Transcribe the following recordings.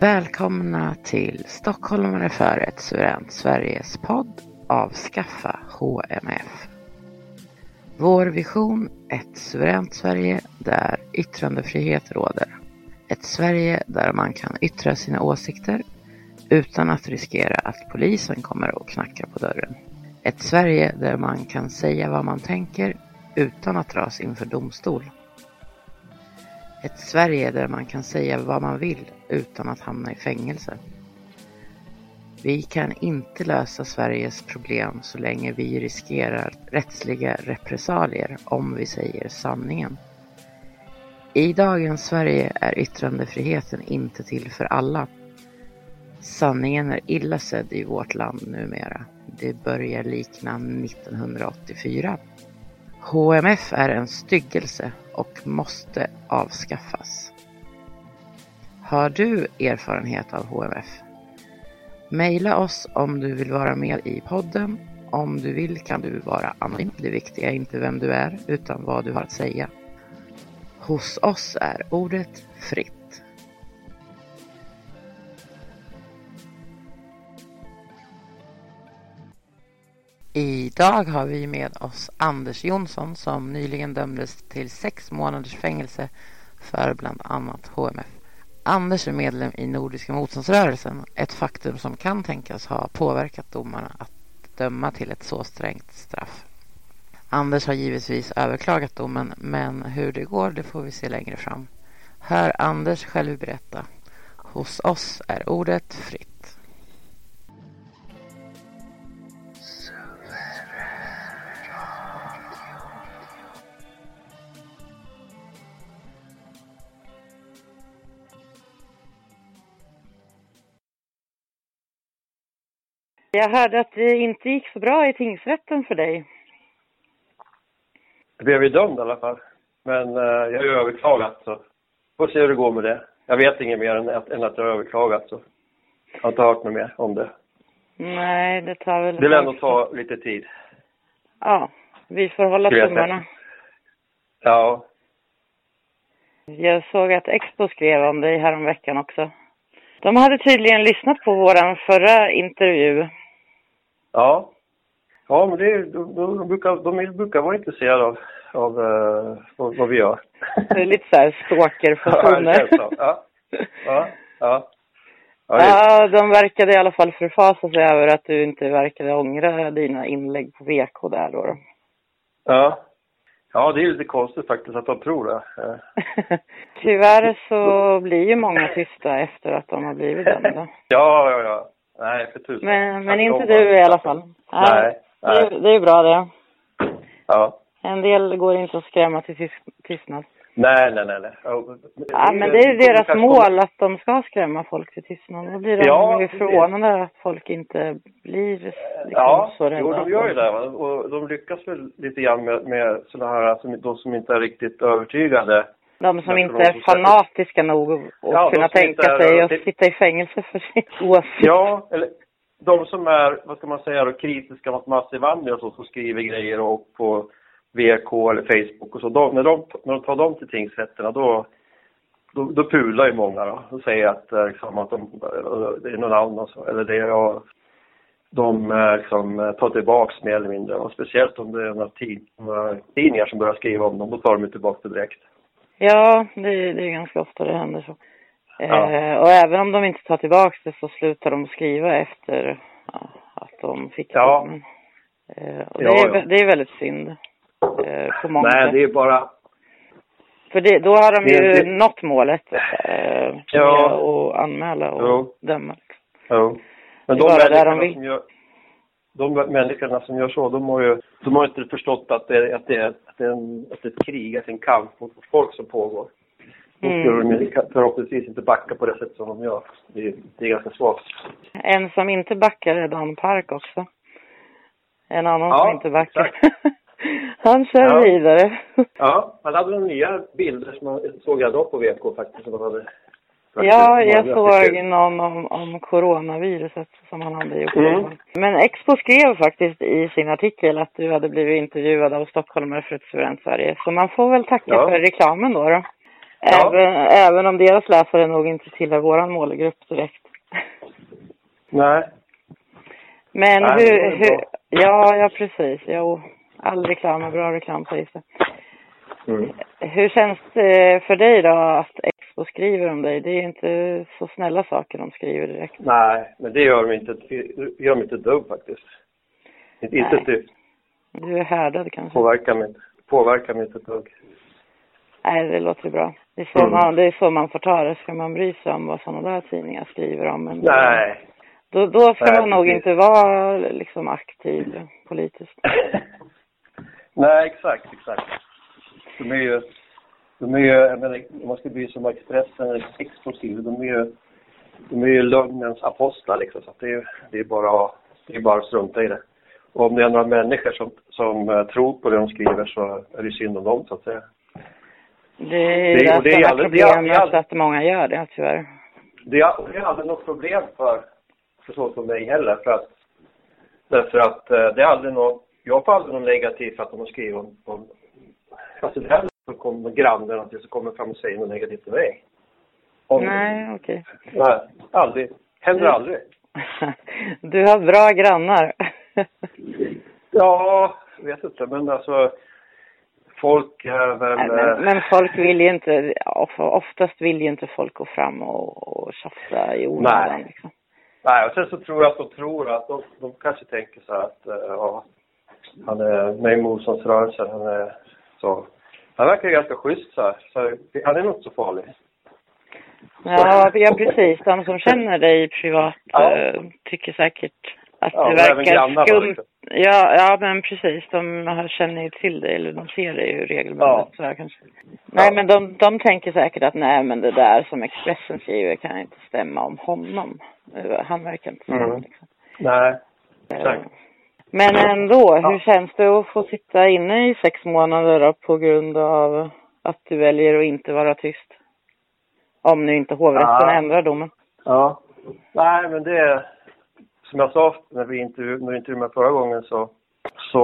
Välkomna till Stockholmare för ett suveränt Sveriges podd Avskaffa HMF. Vår vision ett suveränt Sverige där yttrandefrihet råder. Ett Sverige där man kan yttra sina åsikter utan att riskera att polisen kommer och knackar på dörren. Ett Sverige där man kan säga vad man tänker utan att dras inför domstol. Ett Sverige där man kan säga vad man vill utan att hamna i fängelse. Vi kan inte lösa Sveriges problem så länge vi riskerar rättsliga repressalier om vi säger sanningen. I dagens Sverige är yttrandefriheten inte till för alla. Sanningen är illa sedd i vårt land numera. Det börjar likna 1984. HMF är en styggelse och måste avskaffas. Har du erfarenhet av HMF? Maila oss om du vill vara med i podden. Om du vill kan du vara anonym. Det viktiga är inte vem du är utan vad du har att säga. Hos oss är ordet fritt. Idag har vi med oss Anders Jonsson som nyligen dömdes till sex månaders fängelse för bland annat HMF. Anders är medlem i Nordiska motståndsrörelsen, ett faktum som kan tänkas ha påverkat domarna att döma till ett så strängt straff. Anders har givetvis överklagat domen, men hur det går det får vi se längre fram. Hör Anders själv berätta. Hos oss är ordet fritt. Jag hörde att det inte gick så bra i tingsrätten för dig. Jag blev ju dömd i alla fall. Men eh, jag har ju överklagat så får se hur det går med det. Jag vet inget mer än att, än att jag har överklagat så jag har inte hört något mer om det. Nej, det tar väl... Det vill ändå ta lite tid. Ja, vi får hålla tummarna. Ja, Jag såg att Expo skrev om dig häromveckan också. De hade tydligen lyssnat på våran förra intervju. Ja. Ja, men det, de, de, brukar, de brukar vara intresserade av, av eh, vad, vad vi gör. Det är lite så här stalkerfasoner. Ja, ja, ja. Ja, Ja, de verkade i alla fall förfasa sig över att du inte verkade ångra dina inlägg på VK där då. ja. ja, det är lite konstigt faktiskt att de tror det. Tyvärr så blir ju många tysta efter att de har blivit dömda. Ja, ja, ja. Nej, för tusan. Men, men inte du det. i alla fall. Nej, Det är, nej. det är bra det. Ja. En del går inte att skrämma till tyst- tystnad. Nej, nej, nej. nej. Ja, men det är ju deras mål att de ska skrämma folk till tystnad. Då blir de Ja, förvånade att folk inte blir liksom Ja, så rädda. jo, de gör ju det. Och de lyckas väl lite grann med, med sådana här, alltså, de som inte är riktigt övertygade. De som Jag inte de är som fanatiska nog att Ja, de kunna som tänka är- sig att det- sitta i fängelse för sin åsikt. Ja, eller de som är, vad ska man säga då, kritiska mot massinvandring och så, som skriver grejer och på VK eller Facebook och så. De, när, de, när de tar dem till tingsrätterna då, då, då pular ju många då. Och säger att, eh, liksom, att de, eh, det är någon annan så, eller det är, ja, de eh, liksom, tar tillbaks mer eller mindre. Och speciellt om det är några, tid, några tidningar som börjar skriva om dem, då tar de tillbaka det direkt. Ja, det, det är ganska ofta det händer så. Ja. Eh, och även om de inte tar tillbaka det så slutar de skriva efter ja, att de fick Ja. domen. Eh, och det, Ja, är, ja. det är väldigt synd. Eh, på många Nej, sätt. det är bara, För det, då har de det- ju det- nått målet. Eh, Ja. att anmäla och Jo. döma. Jo. Men Det de är bara där de vill. som gör, de människorna som gör så, de har ju, de har inte förstått att det, att det, är, att det är en, att det är ett krig, att det är en kamp mot folk som pågår. Då Mm. skulle de ju förhoppningsvis inte backa på det sätt som de gör. Det, är- det är ganska svagt. En som inte backar är Dan Park också. En annan Ja, som inte backar. Han kör Ja. vidare. Ja, han hade några nya bilder som man, såg jag då på VK faktiskt. Som de hade, Ja, jag såg någon om, om coronaviruset som han hade gjort. Mm. Men Expo skrev faktiskt i sin artikel att du hade blivit intervjuad av stockholmare för ett suveränt Sverige. Så man får väl tacka Ja. för reklamen då. då. Ja. Även, även om deras läsare nog inte tillhör våran målgrupp direkt. Nej. Men Nej, hur, hur ja, ja precis. Jo, all reklam är bra reklam sägs det. Mm. Hur känns det för dig då att Expo skriver om dig? Det är inte så snälla saker de skriver direkt. Nej, men det gör de inte, gör de inte ett dugg faktiskt. Inte Nej. ett dugg. Du är härdad kanske? Påverkar mig, inte- påverkar mig inte ett dugg. Nej, det låter bra. Det är, så Mm. man, det är så man får ta det. Ska man bry sig om vad sådana där tidningar skriver om? Men Nej. Då, då ska Nej, man nog precis. inte vara liksom aktiv politiskt. Nej, exakt, exakt. De är ju, de är ju, jag menar, om man ska bry sig om Expressen eller Explosiv, de är ju, de är ju lögnens apostlar liksom. Så att det är, det är bara, det är bara att strunta i det. Och om det är några människor som, som eh, tror på det de skriver så är det synd om dem så att säga. Det är Det- det, och det är som aldrig- det är aldrig- att många gör det tyvärr. Det är, det är aldrig något problem för, för så som mig heller. För att, därför att eh, det är aldrig något, jag får aldrig något negativt för att de har skrivit om, om alltså det är aldrig så kommer grannen och så kommer fram och säger något negativt till mig. Om, Nej, okej. Nej, aldrig. Händer Mm. aldrig. Du har bra grannar. Ja, jag vet inte, men alltså folk är väl... Nej, eh, men, men folk vill ju inte, of- oftast vill ju inte folk gå fram och, och tjafsa i onödan. Nej. Liksom. Nej, och sen så tror jag att de tror att de, de kanske tänker så här att eh, ja, han är med i motståndsrörelsen, han är så. Han verkar ju ganska schysst så här, så han är nog inte så farlig. Ja, ja, precis. De som känner dig privat Ja. eh, tycker säkert att Ja, det verkar skumt. Ja, ja, men precis. De har- känner ju till dig, eller de ser dig ju regelbundet. Ja. Så här, kanske. Nej, men de, de tänker säkert att nej, men det där som Expressen skriver kan inte stämma om honom. Eh, Han verkar inte så. Mm. Liksom. Nej, exakt. Men ändå, Ja. hur känns det att få sitta inne i sex månader då, på grund av att du väljer att inte vara tyst. Om nu inte hovrätten Ja. ändrar domen. Ja. Nej, men det som jag sa när vi intervju, när vi intervjuade mig förra gången så, så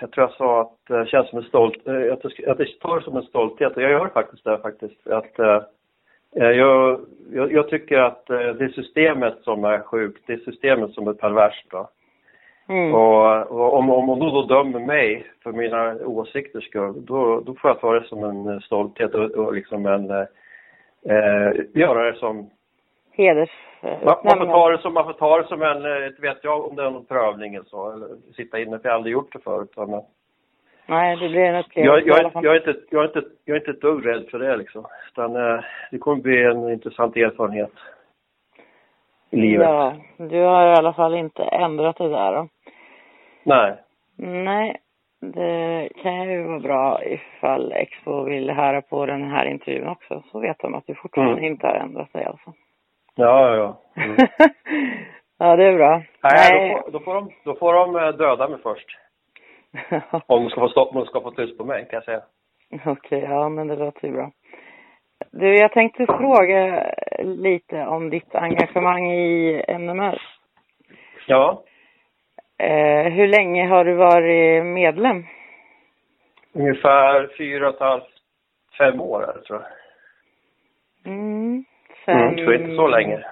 jag tror jag sa att det känns som en stolt, eh, att det, att det tar som en stolthet och jag gör faktiskt det faktiskt. Att, eh, jag, jag, jag tycker att eh, det är systemet som är sjukt, det är systemet som är perverst. Då. Mm. Och, och om, om hon då, dömer mig för mina åsikters skull, då, då får jag ta det som en eh, stolthet och, och liksom en, eh, eh, göra det som Heders... man, man, får ta det som, man får ta det som en, eh, inte vet jag om det är någon prövning eller så, eller sitta inne, för jag har aldrig gjort det förut. Men Nej, det blir en upplevelse jag, är inte, jag, är inte, jag är inte ett dugg rädd för det liksom. Utan eh, det kommer bli en intressant erfarenhet i livet. Ja, du har i alla fall inte ändrat det där då. Nej. Nej, det kan ju vara bra ifall Expo vill höra på den här intervjun också. Så vet de att du fortfarande Mm. inte har ändrat dig alltså. Ja, ja, ja. Mm. ja, det är bra. Nej, då får, då, får de, då får de eh, döda mig först. Om de ska få stopp, om de ska få tyst på mig kan jag säga. Okej, ja men det låter ju bra. Du, jag tänkte fråga lite om ditt engagemang i NMR. Ja, Eh, hur länge har du varit medlem? ungefär fyra och ett halvt, fem år är det tror jag. Mm, Mm, så inte så länge.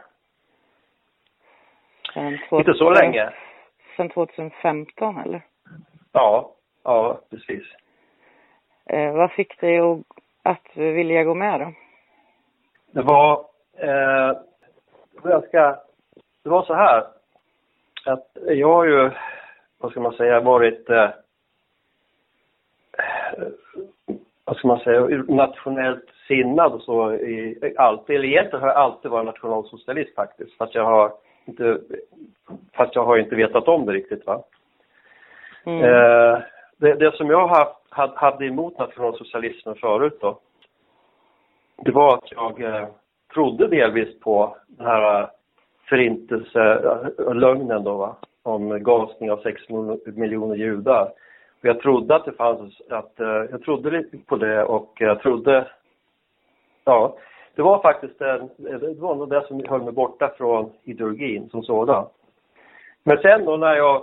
Sen Inte så länge. Sen 2015 eller? Ja, ja precis. Eh, vad fick dig att, att vilja gå med då? Det var, eh, jag ska, det var så här att jag har ju, vad ska man säga, varit, eh, vad ska man säga, nationellt sinnad och så i, alltid, eller egentligen har jag alltid varit nationalsocialist faktiskt, fast jag har inte, fast jag har inte vetat om det riktigt va. Mm. Eh, det, det som jag haft, hade, hade emot nationalsocialismen förut då, det var att jag eh, trodde delvis på den här förintelse, eh, förintelselögnen då va, om gasning av 6 miljoner judar. Och jag trodde att det fanns, att, eh, jag trodde lite på det och jag trodde, ja, det var faktiskt en, eh, det var nog det som höll mig borta från ideologin som sådan. Men sen då när jag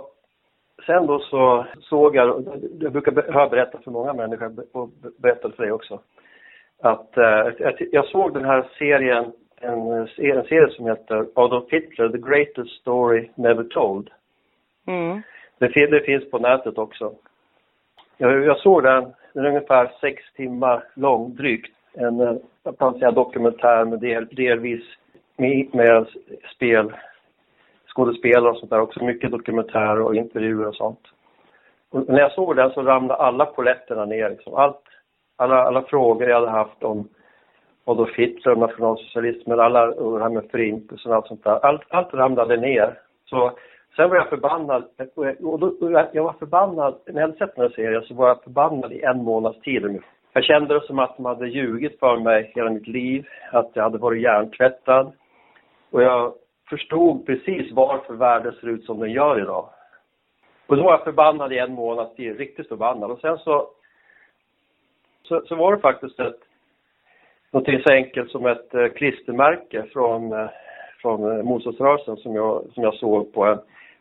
Sen då så såg jag, jag brukar be- höra berätta för många människor och berätta för dig också, att att jag såg den här serien, en, en serie som heter Adolf Hitler, The Greatest Story Never Told. Mm. Det, det finns på nätet också. Jag, jag såg den, den är ungefär sex timmar lång drygt. En eh, jag kan säga dokumentär med del, delvis med, med spel, skådespelare och sånt där också. Mycket dokumentärer och intervjuer och sånt. Och när jag såg den så ramlade alla poletterna ner. Liksom. Allt, alla, alla frågor jag hade haft om Adolf Hitler och nationalsocialismen, alla, och det här med förintelsen och allt sånt där. Allt, allt ramlade ner. Så sen var jag förbannad. Och jag, och då, och jag, jag var förbannad, när jag hade sett den här serien så var jag förbannad i en månads tid. Jag kände det som att de hade ljugit för mig hela mitt liv, att jag hade varit hjärntvättad. Och jag förstod precis varför världen ser ut som den gör idag. Och då var jag förbannad i en månad till, riktigt förbannad. Och sen så, så, så var det faktiskt ett, någonting så enkelt som ett eh, klistermärke från, eh, från eh, motståndsrörelsen som jag, som jag såg på en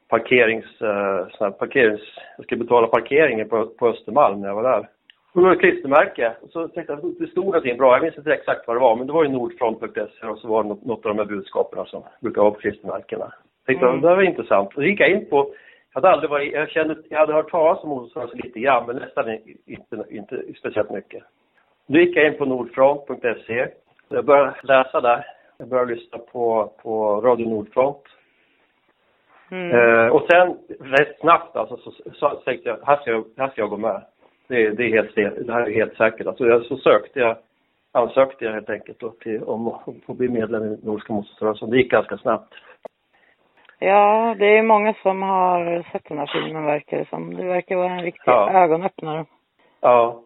parkerings, eh, parkerings, jag skulle betala parkeringen på, på Östermalm när jag var där. Och då var ett klistermärke. Och så tänkte jag, det stod någonting bra, jag minns inte exakt vad det var, men det var ju nordfront.se och så var det något, något av de här budskapen som brukar vara på klistermärkena. Tänkte, Mm. det var intressant. Och då gick jag in på, jag hade aldrig varit, jag kände, jag hade hört talas om motståndsrörelsen lite grann, men nästan inte, inte speciellt mycket. Då gick jag in på nordfront.se. Jag började läsa där. Jag började lyssna på, på Radio Nordfront. Mm. Eh, och sen rätt snabbt alltså, så, så, så tänkte jag, här ska jag, här ska jag gå med. Det, det, är helt, det här är helt säkert. Alltså, jag, så sökte jag, ansökte jag helt enkelt då till, om att få bli medlem i Nordiska motståndsrörelsen. Det gick ganska snabbt. Ja, det är många som har sett den här filmen verkar det som. Det verkar vara en riktig Ja. ögonöppnare. Ja,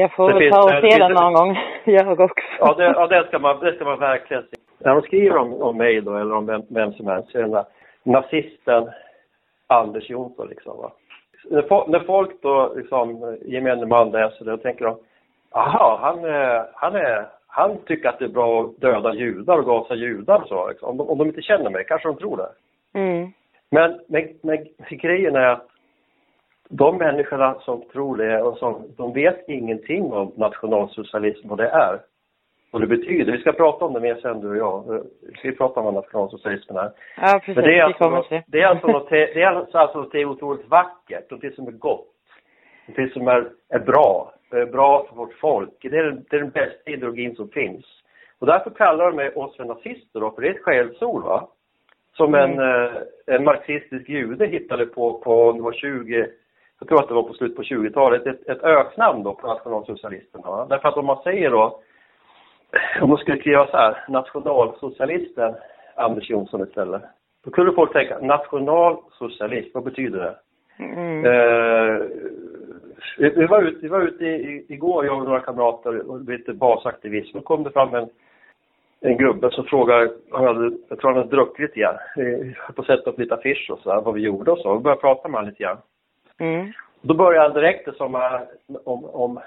jag får Det väl ta och det se den någon gång. jag också. ja, det, ja det, ska man, det ska man verkligen se. När de skriver om, om mig då, eller om vem, vem som helst, så är den där nazisten Anders Jonsson liksom. Va? När, när folk då, liksom, gemene man läser det, då tänker de Jaha, han, eh, han, är, han tycker att det är bra att döda judar och gasa judar och så. Liksom. Om, de, om de inte känner mig kanske de tror det. Mm. Men, men, men grejen är att de människorna som tror det och som, de vet ingenting om nationalsocialism vad det är. Vad det betyder. Vi ska prata om det mer sen du och jag. Vi ska prata om vad nationalsocialismen är. Ja, precis. Men det är alltså, till. det är alltså något, det är alltså något det är otroligt vackert, något som är gott. Något som är, är bra, är bra för vårt folk. Det är, det är den bästa ideologin som finns. Och därför kallar de oss för nazister då, för det är ett skällsord va. Som en, eh, en marxistisk jude hittade på, på det var 20, jag tror att det var på slutet på 20-talet, ett, ett öknamn då på nationalsocialisterna. Därför att om man säger då, om man skulle skriva så här, nationalsocialisten Anders Jonsson istället. Då kunde folk tänka, nationalsocialist, vad betyder det? Mm. Eh, vi, var ute, vi var ute i, igår, jag och några kamrater, och lite basaktivism. Då kom det fram en, en gubbe som frågade, han hade, jag tror han hade druckit lite grann. Höll på att sätta upp lite affischer och så här, vad vi gjorde och så. Vi började prata med honom lite grann. Mm. Då började han direkt det som eh, om, om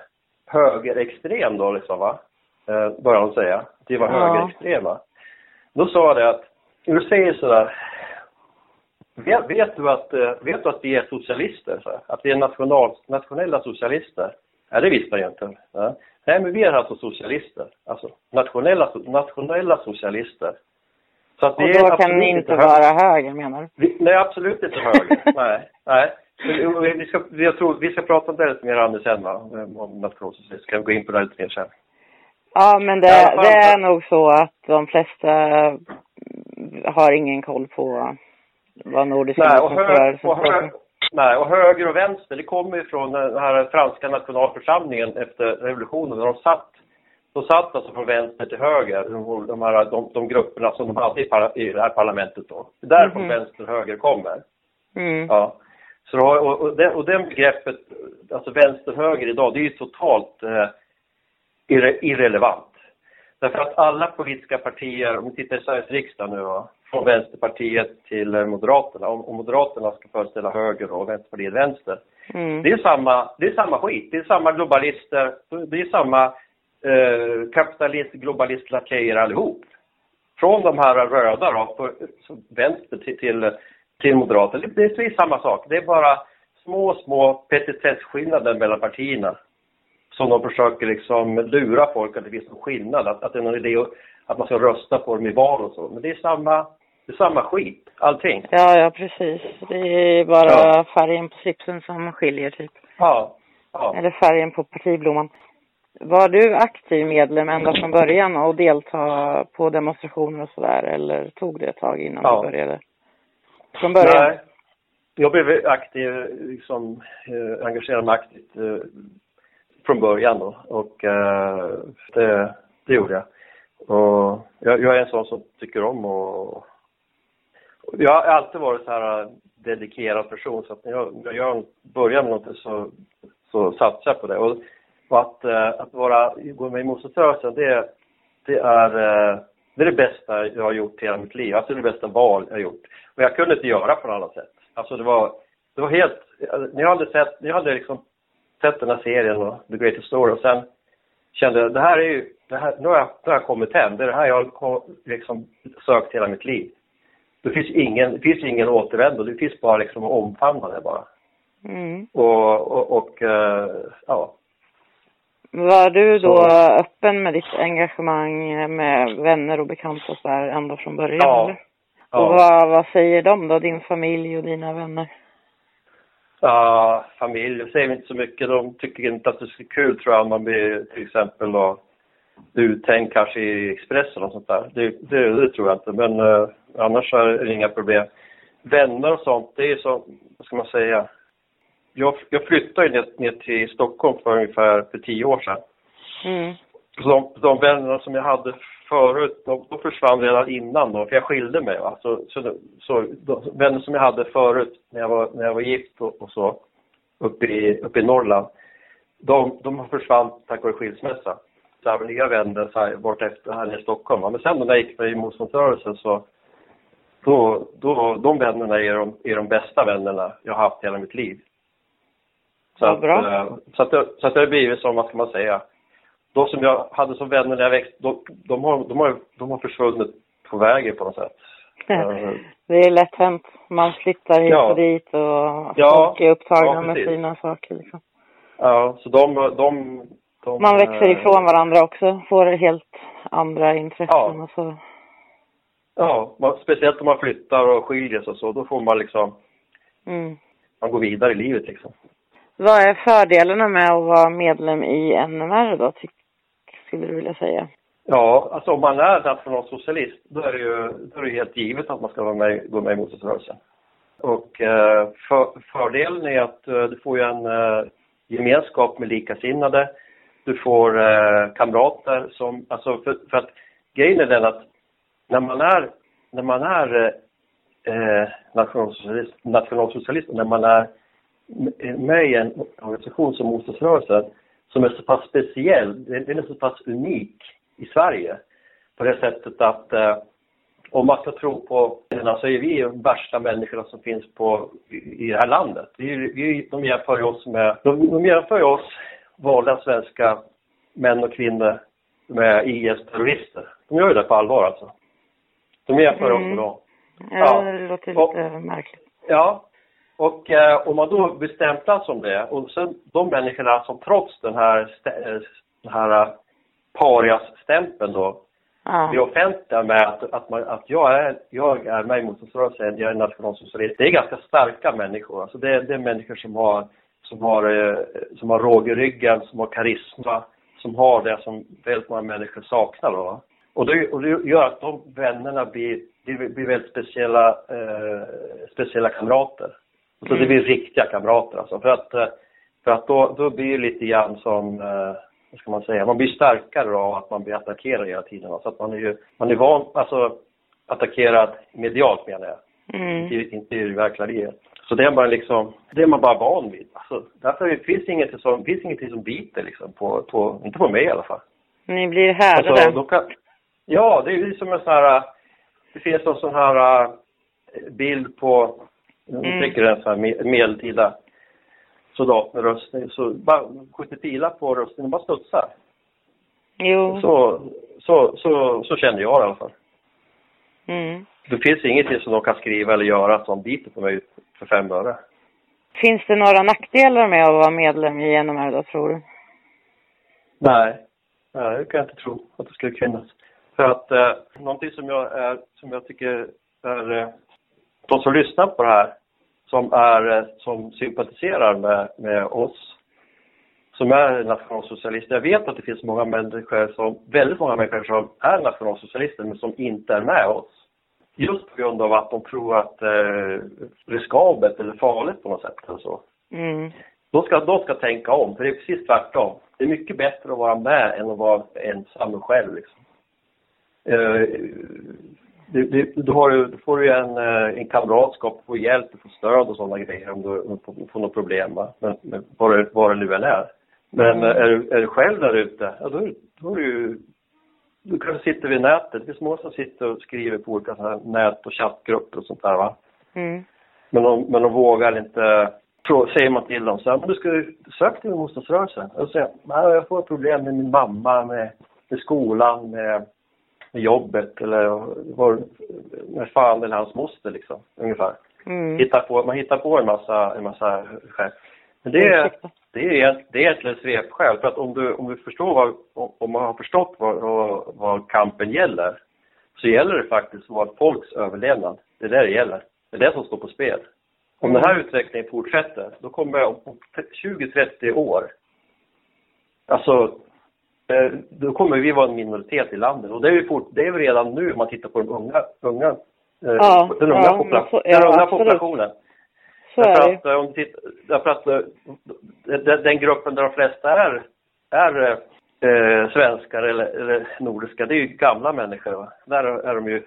högerextrem då liksom va. Eh, började han säga. Att vi var Ja. högerextrema. Då sa jag det att, du säger sådär. Vet, vet, du att, eh, vet du att vi är socialister? Så? Att vi är national, nationella socialister? Ja, det visste jag inte. Ja. Nej, men vi är alltså socialister. Alltså nationella, nationella socialister. Så att Och då är kan ni inte höger- vara höger menar du? vi, nej, absolut inte höger. nej, nej. Vi, ska, jag tror, vi ska prata om det lite mer Anders sen va? Om nationalsocialism. Ska vi gå in på det lite mer sen. Ja, men det, fall det är så- nog så att de flesta har ingen koll på vad Nordiska Nej och, hög, motståndsrörelsen och, pratar hög, nej, och höger och vänster, det kommer ju från den här franska nationalförsamlingen efter revolutionen. När de satt, de satt alltså från vänster till höger, de, de, här, de, de grupperna som de hade i, par, i det här parlamentet då. Det är därifrån Mhm. vänster och höger kommer. Mm. Ja. Så då, och, och, det, och den begreppet, alltså vänster-höger idag, det är ju totalt eh, irre, irrelevant. Därför att alla politiska partier, om vi tittar i Sveriges riksdag nu va, från Vänsterpartiet till Moderaterna, om, om Moderaterna ska föreställa höger och Vänsterpartiet vänster. Mm. Det är samma, det är samma skit, det är samma globalister, det är samma eh, kapitalist, globalist, lakejer allihop. Från de här röda då, på, vänster till, till, till moderater. Det, är samma sak. Det är bara små, små petitessskillnader mellan partierna. Som de försöker liksom lura folk att det finns någon skillnad, att, att det är någon idé att, att man ska rösta på dem i val och så. Men det är samma, det är samma skit, allting. Ja, ja precis. Det är bara Ja. färgen på slipsen som skiljer typ. Ja. ja. Eller färgen på partiblomman. Var du aktiv medlem ända från början och delta på demonstrationer och sådär? Eller tog det ett tag innan Ja. du började? Från början? Nej. Jag blev aktiv, liksom, eh, engagerad mig aktivt eh, från början då. Och eh, det, det gjorde jag. Och jag, jag är en sån som tycker om och, och jag har alltid varit så här eh, dedikerad person så att när jag, när jag börjar med något så, så satsar jag på det. Och, och att, eh, att vara, gå med i motståndsrörelsen det, det är eh, det är det bästa jag har gjort i hela mitt liv. Alltså det är det bästa val jag har gjort. Och jag kunde inte göra på något annat sätt. Alltså det var, det var helt, när jag hade sett, när jag hade liksom sett den här serien och The Greatest Story och sen kände jag, det här är ju, det här, nu har jag, nu har jag kommit hem. Det är det här jag har liksom sökt hela mitt liv. Det finns ingen, det finns ingen återvändo. Det finns bara liksom att omfamna det bara. Mm. Och, och, och eh, ja. Var du då Så- öppen med ditt engagemang med vänner och bekanta och så där ända från början? Ja. eller? Och ja. vad, vad säger de då, din familj och dina vänner? Ja, familj säger inte så mycket. De tycker inte att det är kul tror jag om man blir till exempel då uthängd kanske i Expressen och sånt där. Det, det, det tror jag inte. Men eh, annars är det inga problem. Vänner och sånt, det är så, vad ska man säga? Jag, jag flyttade ner, ner till Stockholm för ungefär för tio år sedan. Mm. Så de, de vännerna som jag hade förut, de, de försvann redan innan då, för jag skilde mig. Va? Så, så, så de, vänner som jag hade förut när jag var, när jag var gift och, och så, uppe i, uppe i Norrland, de, de har försvann tack vare skilsmässa. Så har nya vänner så här, bort efter här i Stockholm. Va? Men sen när jag gick med i motståndsrörelsen så, då, då, de vännerna är de, är de bästa vännerna jag har haft hela mitt liv. Så att, eh, så att, det, så att det har blivit som, vad ska man säga, de som jag hade som vänner när jag växte, de, de, har, de, har, de har försvunnit på vägen på något sätt. Eh, Det är lätt hänt. Man flyttar hit Ja. och dit och Ja. folk är upptagna Ja, med sina saker liksom. Ja, så de, de, de Man växer eh, ifrån varandra också, får helt andra intressen Ja. och så. Ja, man, speciellt om man flyttar och skiljer sig och så, då får man liksom, Mm. man går vidare i livet liksom. Vad är fördelarna med att vara medlem i NMR då, skulle du vilja säga? Ja, alltså om man är nationalsocialist, då är det ju då är det helt givet att man ska vara med, gå med i motståndsrörelsen. Och eh, för, fördelen är att eh, du får ju en eh, gemenskap med likasinnade. Du får eh, kamrater som, alltså för, för att grejen är den att när man är, när man är eh, eh nationalsocialist, nationalsocialist och när man är med i en organisation som motståndsrörelsen som är så pass speciell, den är så pass unik i Sverige på det sättet att eh, om man ska tro på så är vi de värsta människorna som finns på, i, i det här landet. Vi, vi, de jämför oss med, de, de jämför oss vanliga svenska män och kvinnor med IS-terrorister. De gör ju det på allvar alltså. De jämför oss Mm. med dem. Ja, det låter Och- lite märkligt. Ja, och eh, om man då blir stämplad som det och sen de människorna som trots den här, eh, den här eh, parias-stämpeln då blir Ja. offentliga med att, att, man, att jag, är, jag är med i motståndsrörelsen, jag är nationalsocialist. Det är ganska starka människor. Alltså det, är- det är människor som har, som har, eh, som har råg i ryggen, som har karisma, som har det som väldigt många människor saknar. Då. Och, det, och det gör att de vännerna blir, blir, blir väldigt speciella, eh, speciella kamrater. Så det blir riktiga kamrater alltså. För att, eh, för att då, då blir det lite grann som, eh, vad ska man säga, man blir starkare av att man blir attackerad hela tiden. Så att man är ju, man är van, alltså attackerad medialt menar jag, Mm. inte, inte i verkliga livet. Så det är man liksom, det är man bara van vid. Alltså, därför finns det inget som, finns ingenting som biter liksom på, på, inte på mig i alla fall. Ni blir härdade. Alltså, då kan, ja, det är ju som en sån här, det finns en sån här äh, bild på, Mm. jag tycker det är en sån här me- medeltida soldat med röstning, så bara skjuter pilar på röstningen och bara studsar. jo. Så, så, så, så kände jag i alla fall. Mm. Det finns ingenting som de kan skriva eller göra som biter på mig för fem öre. Finns det några nackdelar med att vara medlem i NMR då, tror du? Nej, nej det kan jag inte tro att det skulle finnas. För att eh, någonting som jag, är, som jag tycker är, eh, de som lyssnar på det här, som, är, eh, som sympatiserar med, med oss, som är nationalsocialister. Jag vet att det finns många människor som, väldigt många människor som är nationalsocialister men som inte är med oss. Just på grund av att de tror att eh, riskabelt eller farligt på något sätt eller så. Mm. De ska, de ska tänka om, för det är precis tvärtom. Det är mycket bättre att vara med än att vara ensam och själv. Liksom. Eh, du, du, du, har du får ju en, eh, en kamratskap, får hjälp, du får stöd och sådana grejer om du, om du får, något problem. Va? Men, men vad det nu än är. Men eh, är, du, är du själv där ute, ja, då, då är du. Du kanske sitter vid nätet. Det finns många som sitter och skriver på olika så här nät och chattgrupper och sånt där. Va? Mm. Men de, men de vågar inte, säger man till dem så här, men du ska ju söka till motståndsrörelsen. Och säger nej jag får problem med min mamma, med, med skolan, med, med jobbet eller vad, med fan eller hans moster liksom, ungefär. Mm. Hittar på, man hittar på en massa, en massa skäl. Men det är, det är, det är egentligen svepskäl. För att om du, om du förstår vad, om man har förstått vad, vad, vad kampen gäller, så gäller det faktiskt vårt folks överlevnad. Det är det det gäller. Det är det som står på spel. Om den här utvecklingen fortsätter, då kommer om om 20-30 år, alltså, då kommer vi vara en minoritet i landet. Och det är ju fort, det är ju redan nu om man tittar på de unga, unga eh, Ja, den unga, ja, popula- så- den ja, unga absolut. populationen. Så är Därför att, eh, om tittar, därför att eh, den, den gruppen där de flesta är, är eh, svenskar eller, eller nordiska, det är ju gamla människor. Va? Där är de ju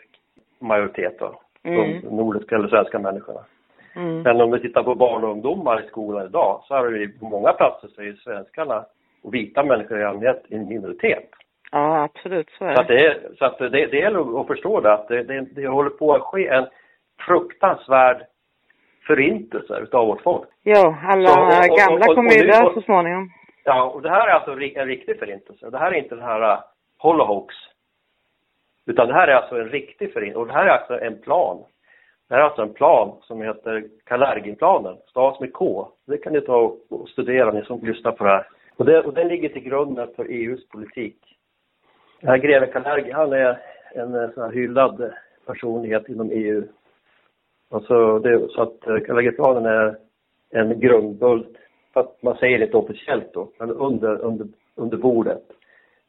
majoritet. Va? Mm. De nordiska eller svenska människorna. Mm. Men om du tittar på barn och ungdomar i skolan idag så är det ju på många platser så är ju svenskarna och vita människor i allmänhet en minoritet. Ja, absolut. Så är Så att det. det, är, så att det, det gäller att förstå det, att det, det, det håller på att ske en fruktansvärd förintelse utav vårt folk. Ja, alla Så, och- och- gamla och- kommer ju dö så småningom. Ja, och det här är alltså en riktig förintelse. Det här är inte den här uh, holohoax. Utan det här är alltså en riktig förintelse. Och det här är alltså en plan. Det här är alltså en plan som heter Kalerginplanen, stavas med K. Det kan ni ta och studera, ni som lyssnar på det här. Och, det, och den ligger till grund för EUs politik. Den här greve Kalergi, han är en eh, sån här hyllad personlighet inom EU. Alltså det, så att eh, Kalergiplanen är en grundbult, för att man säger det officiellt då, men under, under, under bordet.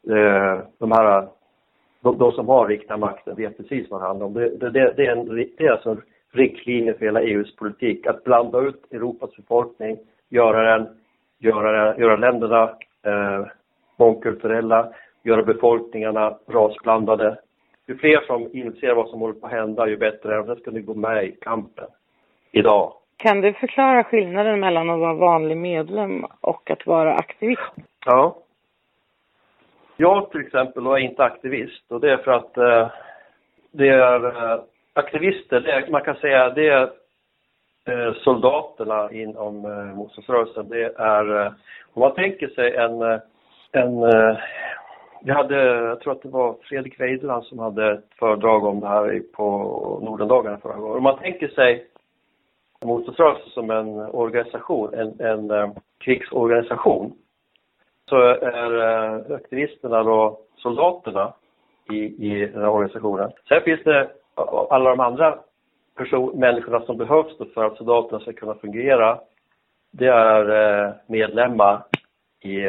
Eh, de här, de, de, som har riktiga makten vet precis vad det handlar om. Det, det, det, är, en, det är alltså en riktlinje för hela EUs politik, att blanda ut Europas befolkning, göra den, göra, göra länderna eh, mångkulturella, göra befolkningarna rasblandade. Ju fler som inser vad som håller på att hända, ju bättre är det. ska ni gå med i kampen idag. Kan du förklara skillnaden mellan att vara vanlig medlem och att vara aktivist? Ja. Jag till exempel är inte aktivist och det är för att eh, det är eh, aktivister, det är, man kan säga det är Eh, soldaterna inom eh, motståndsrörelsen. Det är, eh, om man tänker sig en, eh, en vi hade, jag tror att det var Fredrik Weideland som hade ett föredrag om det här på Nordendagarna förra gången. Om man tänker sig motståndsrörelsen som en organisation, en, en krigsorganisation, så är aktivisterna då soldaterna i, i den här organisationen. Sen finns det alla de andra person, människorna som behövs för att soldaterna ska kunna fungera. Det är eh, medlemmar i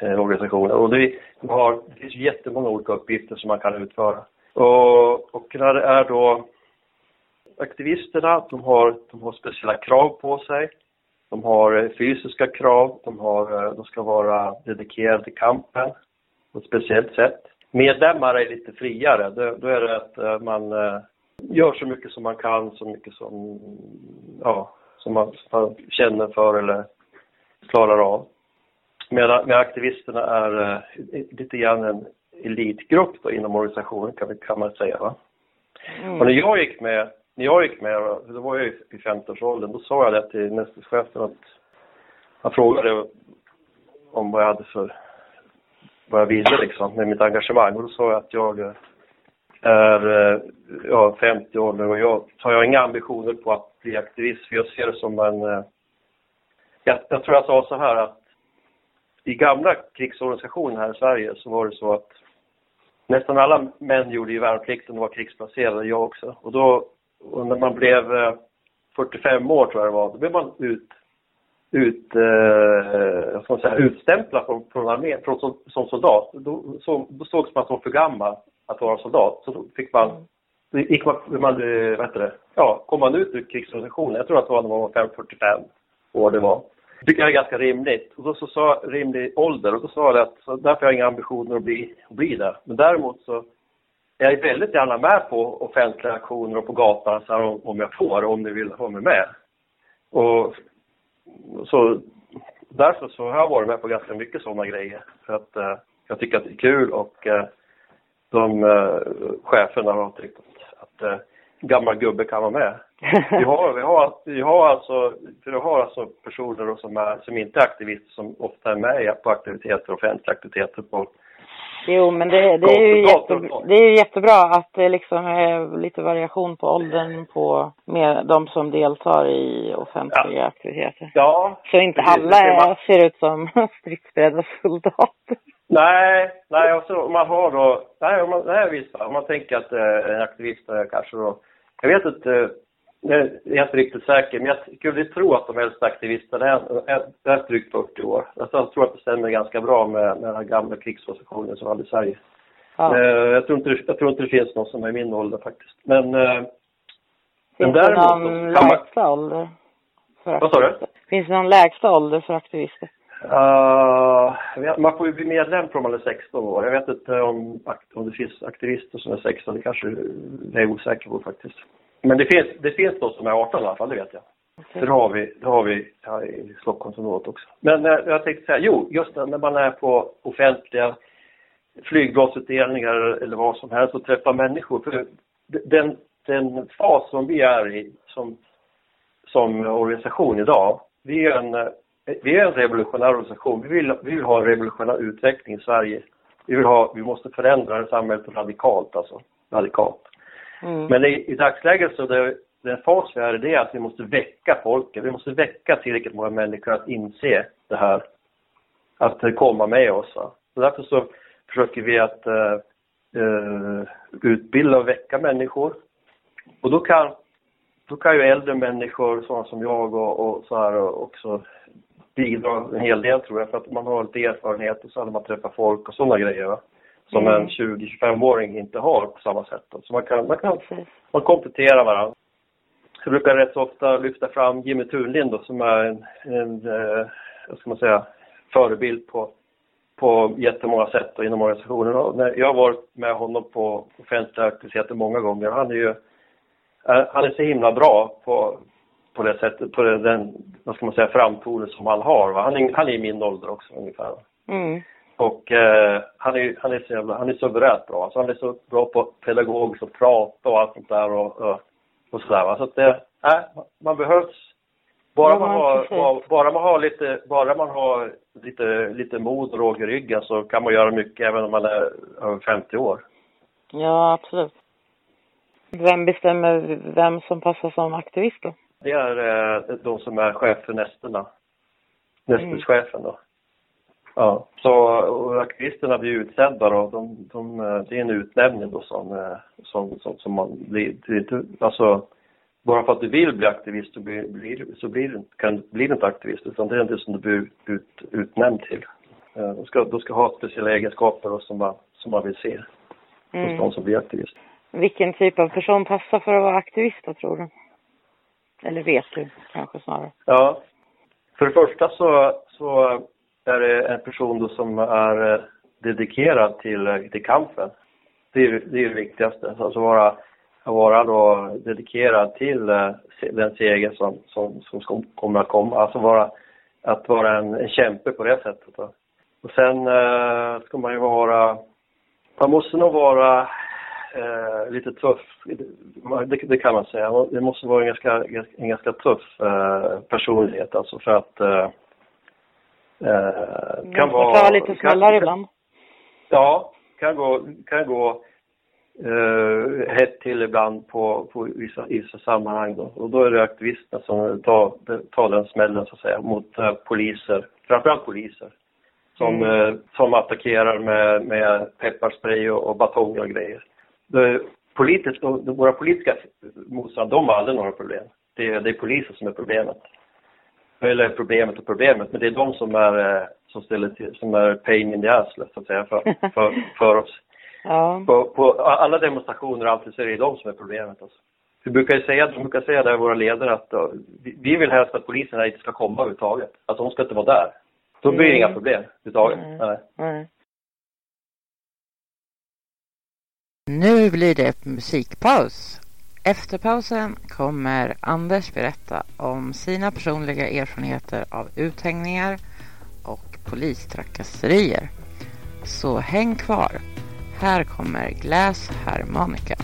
eh, organisationen. Och det, har, det finns jättemånga olika uppgifter som man kan utföra. Och, och när det är då aktivisterna, de har, de har speciella krav på sig. De har eh, fysiska krav, de, har, de ska vara dedikerade till kampen på ett speciellt sätt. Medlemmar är lite friare, då, då är det att man gör så mycket som man kan, så mycket som, ja, som man, som man känner för eller klarar av. Medan med aktivisterna är lite grann en elitgrupp då inom organisationen kan, kan man säga. Va? Mm. Och när jag gick med när jag gick med, då var jag i 15-årsåldern, då sa jag det till nästchefen att han frågade om vad jag hade för, vad jag ville liksom med mitt engagemang och då sa jag att jag är eh, ja, 50 år nu och jag har jag inga ambitioner på att bli aktivist för jag ser det som en, eh, jag, jag tror jag sa så här att i gamla krigsorganisationer här i Sverige så var det så att nästan alla män gjorde ju värnplikten och var krigsplacerade, jag också. Och då och när man blev eh, 45 år tror jag det var, då blev man ut, ut, eh, ska säga, utstämplad från, från armén, från, som, som soldat. Då, så, då sågs man som för gammal att vara soldat. Så fick man, då gick man, man vad heter det, ja, kom man ut ur krigsorganisationen, jag tror att det var när man var 45 år det var. Det tycker jag är ganska rimligt. Och då så sa rimlig ålder och då sa jag att så därför har jag inga ambitioner att bli, att bli det. Men däremot så jag är väldigt gärna med på offentliga aktioner och på gatan så här, om jag får, om ni vill ha mig med. Och så därför så har jag varit med på ganska mycket sådana grejer. För att eh, jag tycker att det är kul och eh, de eh, cheferna har tyckt att, att eh, gammal gubbe kan vara med. Vi har, vi har, vi har alltså, vi har alltså personer som, är, som inte är aktivister som ofta är med på aktiviteter, offentliga aktiviteter på Jo, men det, det, är ju jättebra, det är jättebra att det liksom är lite variation på åldern på med de som deltar i offentliga ja. aktiviteter. Ja. Så inte alla är, ser ut som stridsberedda soldater. Nej, nej, och så man har då, nej, om man, nej visst, om man tänker att eh, en aktivist är kanske då, jag vet inte, jag är inte riktigt säker, men jag skulle tro att de äldsta aktivisterna är, är, är drygt 40 år. Jag tror att det stämmer ganska bra med, med den gamla krigsorganisationen som hade i Sverige. Ja. Eh, jag, tror inte, jag tror inte det finns någon som är i min ålder faktiskt. Men, eh, finns men däremot... det någon lägsta man... ålder? För Vad sa du? Finns det någon lägsta ålder för aktivister? Uh, man får ju bli medlem från man är 16 år. Jag vet inte om, om det finns aktivister som är 16, det kanske jag är osäker på faktiskt. Men det finns, det finns de som är 18 i alla fall, det vet jag. Okay. det har vi, det har vi här i Stockholmsområdet också. Men eh, jag tänkte säga, jo, just när man är på offentliga flygplatsutdelningar eller vad som helst och träffar människor. För den, den fas som vi är i som, som organisation idag, vi är en, vi är en revolutionär organisation. Vi vill, vi vill ha en revolutionär utveckling i Sverige. Vi vill ha, vi måste förändra det samhället radikalt alltså. Radikalt. Mm. Men i, i dagsläget så det, den fas vi är i det är att vi måste väcka folket. Vi måste väcka tillräckligt många människor att inse det här. Att komma med oss. Va? Så därför så försöker vi att uh, uh, utbilda och väcka människor. Och då kan, då kan ju äldre människor, sådana som jag och, och så här också bidra en hel del tror jag. För att man har lite erfarenhet och så när man träffar folk och sådana grejer. Va? Som Mm. en 20-25-åring inte har på samma sätt. Då. Så man kan, man kan man kompletterar varandra. Jag brukar rätt så ofta lyfta fram Jimmy Thunlind då, som är en, en eh, vad ska man säga, förebild på, på jättemånga sätt och inom organisationen. Jag har varit med honom på offentliga aktiviteter många gånger. Han är ju eh, han är så himla bra på, på det sättet, på den, vad ska man säga, framtoning som han har. Va? Han, är, han är i min ålder också ungefär. Mm. Och eh, han är, han är så jävla, han är suveränt bra. Alltså han är så bra på pedagogiskt och prata och allt sånt där och, och, och sådär va. Så att det, nej, man behövs. Bara man har, bara man har lite, bara man har lite, lite mod och råg i ryggen så kan man göra mycket även om man är över 50 år. Ja, absolut. Vem bestämmer vem som passar som aktivist då? Det är eh, de som är chef för nästerna. Nästeschefen då. Ja, så aktivisterna blir utsedda då. De, de, eh, det är en utnämning då som, eh, som, som, som man blir, alltså bara för att du vill bli aktivist så blir, blir, så blir du, kan, blir du inte aktivist utan det är det som du blir ut, utnämnd till. Eh, Du ska, du ska ha speciella egenskaper då som man, som man vill se hos Mm. de som blir aktivist. Vilken typ av person passar för att vara aktivist då, tror du? Eller vet du kanske snarare? Ja. För det första så, så är det en person då som är eh, dedikerad till, eh, till kampen. Det är, det är det viktigaste. Alltså vara, vara då dedikerad till eh, den seger som, som, som kommer att komma. Alltså vara, att vara en, en kämpe på det sättet. Då. Och sen eh, ska man ju vara, man måste nog vara eh, lite tuff, det, det kan man säga. Det måste vara en ganska, en ganska tuff eh, personlighet alltså för att eh, eh, Kan vara lite smällare ibland. Ja, kan gå, kan gå eh, hett till ibland på, på vissa, vissa sammanhang då. Och då är det aktivisterna som tar, tar den smällen så att säga mot eh, poliser, framförallt poliser. Som, Mm. eh, som attackerar med, med pepparspray och, och batonger och grejer. Det, politiskt, de, de, våra politiska motståndare, de har aldrig några problem. Det, är- det är polisen som är problemet. Eller problemet och problemet, men det är de som är, eh, som ställer till, som är pain in the ass, så att säga, för, för, för oss. Ja. På, på alla demonstrationer alltid så är det de som är problemet. Alltså. Vi brukar ju säga, vi brukar säga där våra ledare att uh, vi, vi vill helst att poliserna inte ska komma överhuvudtaget. Att de ska inte vara där. Då blir det Mm. inga problem överhuvudtaget. Mm. Nej. Nej. Nu blir det musikpaus. Efter pausen kommer Anders berätta om sina personliga erfarenheter av uthängningar och polistrakasserier. Så häng kvar. Här kommer Glass Harmonica.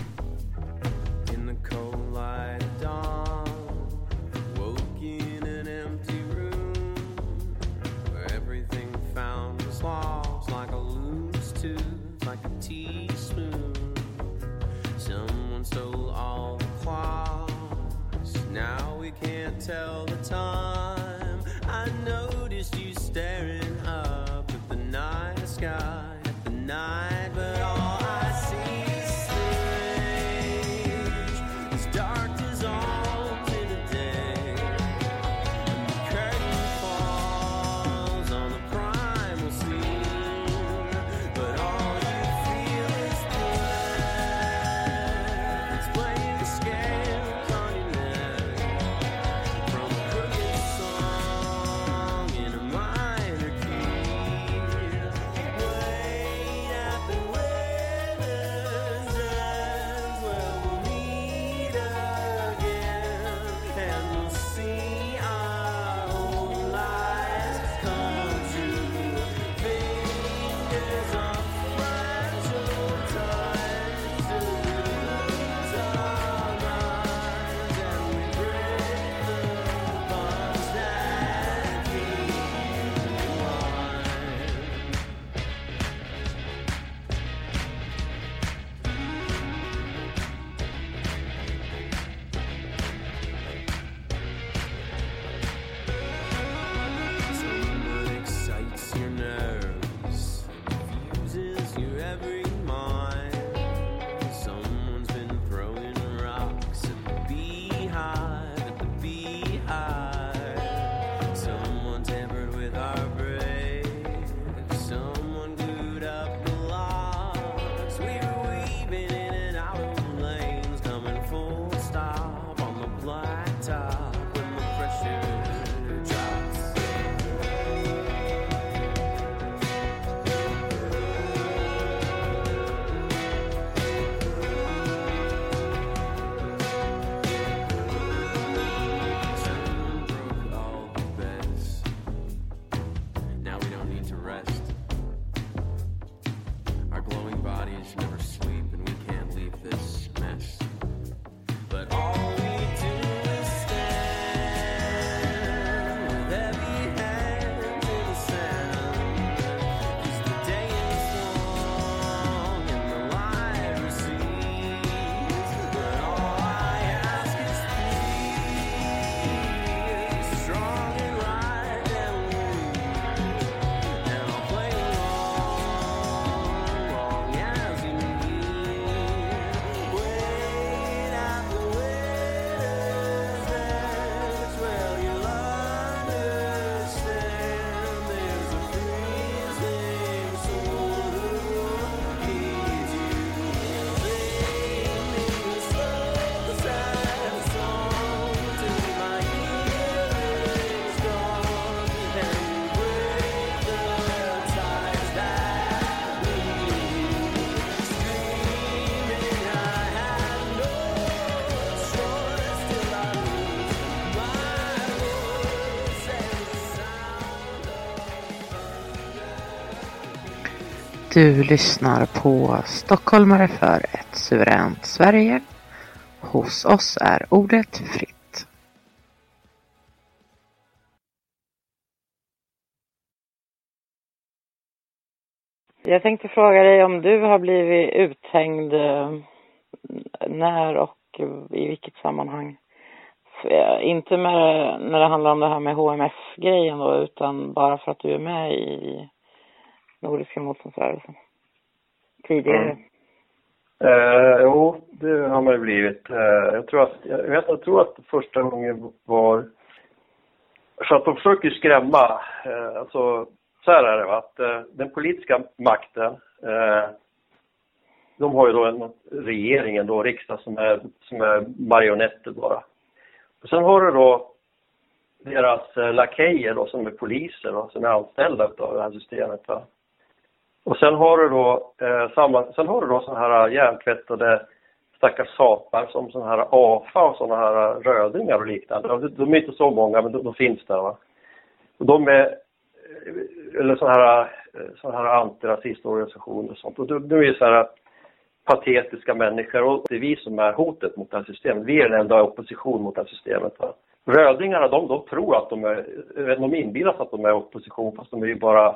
Tell Du lyssnar på Stockholmare för ett suveränt Sverige. Hos oss är ordet fritt. Jag tänkte fråga dig om du har blivit uthängd, eh, när och i vilket sammanhang? Eh, inte med, när det handlar om det här med HMF-grejen då, utan bara för att du är med i Nordiska motståndsrörelsen. Tidigare. Mm. Eh, jo, det har man ju blivit. Eh, jag, tror att, jag, vet, jag tror att första gången var... Så att de försöker ju skrämma. Eh, alltså, så här är det va, att eh, den politiska makten, eh, de har ju då en regeringen då, riksdag som är, som är marionetter bara. Och sen har du då deras eh, lakejer då som är poliser då, som är anställda av det här systemet va. Och sen har du då, eh, samma, sen har du då sådana här hjärntvättade stackars sapar som sådana här AFA och sådana här rödingar och liknande. De, de är inte så många men de, de finns där va. Och de är, eh, eller sådana här, eh, såna här antirasistorganisationer och sånt. Och de, de är ju så här patetiska människor och det är vi som är hotet mot det här systemet. Vi är den enda opposition mot det här systemet. Va? Rödingarna de, de tror att de är, de inbillar sig att de är opposition fast de är ju bara,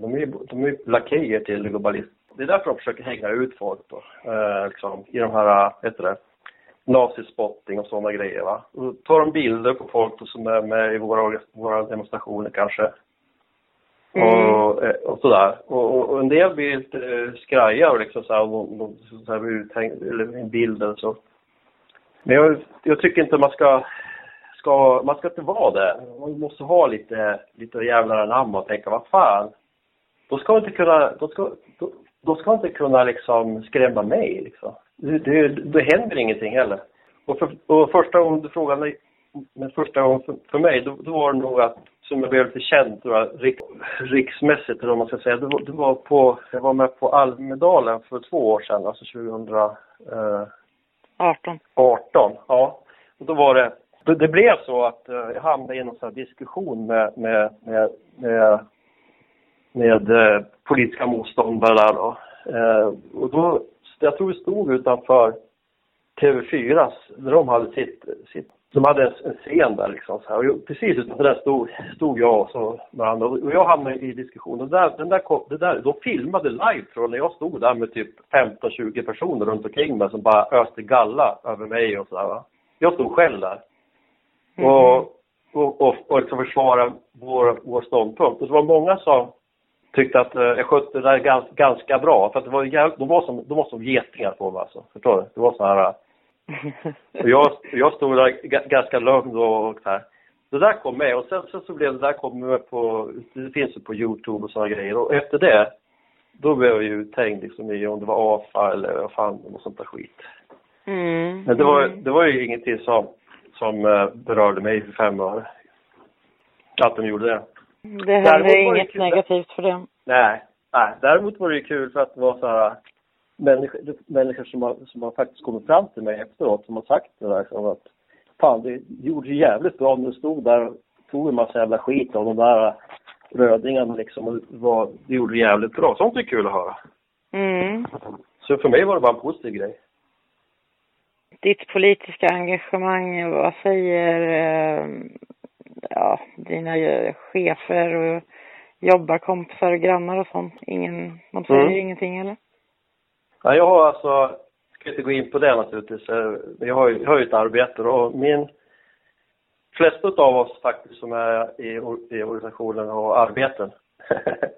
de är ju de är ju lakejer till globalism. Det är därför de försöker hänga ut folk då, eh, liksom, i de här, vad heter det, nazispotting och sådana grejer va. Och då tar de bilder på folk då, som är med i våra, våra demonstrationer kanske. Och, eh, och sådär. Och, och, och en del blir lite eh, skraja och liksom så här, och de, de, så här blir uthängd, eller en bild eller så. Men jag, jag tycker inte man ska, ska, man ska inte vara det. Man måste ha lite, lite jävlar anamma och tänka, vad fan. Då ska man inte kunna, då ska, då, då ska man inte kunna liksom skrämma mig liksom. Det, det, det händer ingenting heller. Och, för, och första gången du frågade mig, men första gången för, för mig, då, då var det nog att, som jag blev lite känd jag, rik, riksmässigt eller vad man ska säga, det var, det var på, jag var med på Almedalen för två år sedan, alltså 2000, eh, 18. 18, ja. Och då var det, det, det blev så att eh, jag hamnade i någon sån här diskussion med, med, med, med, med eh, politiska motståndare där då. Eh, och då, jag tror vi stod utanför TV4, när de hade sitt, sitt de hade en, en scen där liksom så här. Och precis utanför där stod, stod jag och så med andra. Och jag hamnade i diskussion. Och där, den där, kom- det där, de filmade live tror jag, när jag stod där med typ 15-20 personer runt omkring mig som bara öste galla över mig och sådär. Jag stod själv där. Och, och, och, och liksom försvara vår, vår ståndpunkt. Och det var många som tyckte att eh, jag skötte det där gans, ganska bra. För att det var, de, var som, de var som getingar på mig alltså. Förstår du? Det var så här... Och jag, jag stod där ga- ganska lugn och så här. Det där kom med och sen, sen så blev det där kom med på, det finns ju på Youtube och sådana grejer. Och efter det, då blev jag ju uthängd liksom i om det var AFA eller vad fan, något sånt där skit. Mm. Men det var, Mm. det var ju ingenting som, som eh, berörde mig för fem öre. Att de gjorde det. Det händer var det inget kul. negativt för det. Nej, nej. Däremot var det ju kul för att det var så här människor, människor som, har, som har faktiskt kommit fram till mig efteråt som har sagt det där som att fan det gjorde ju jävligt bra när du stod där och tog en massa jävla skit av de där Rödingarna liksom och var, det gjorde jävligt bra. Sånt är kul att höra. Mm. Så för mig var det bara en positiv grej. Ditt politiska engagemang, vad säger eh, dina chefer och jobbarkompisar och grannar och sånt? Ingen, de säger Mm. ingenting eller? Ja, jag har alltså, jag ska inte gå in på det naturligtvis, eh, jag har ju, jag har ju ett arbete och min, flesta av oss faktiskt som är i, i organisationen har arbeten.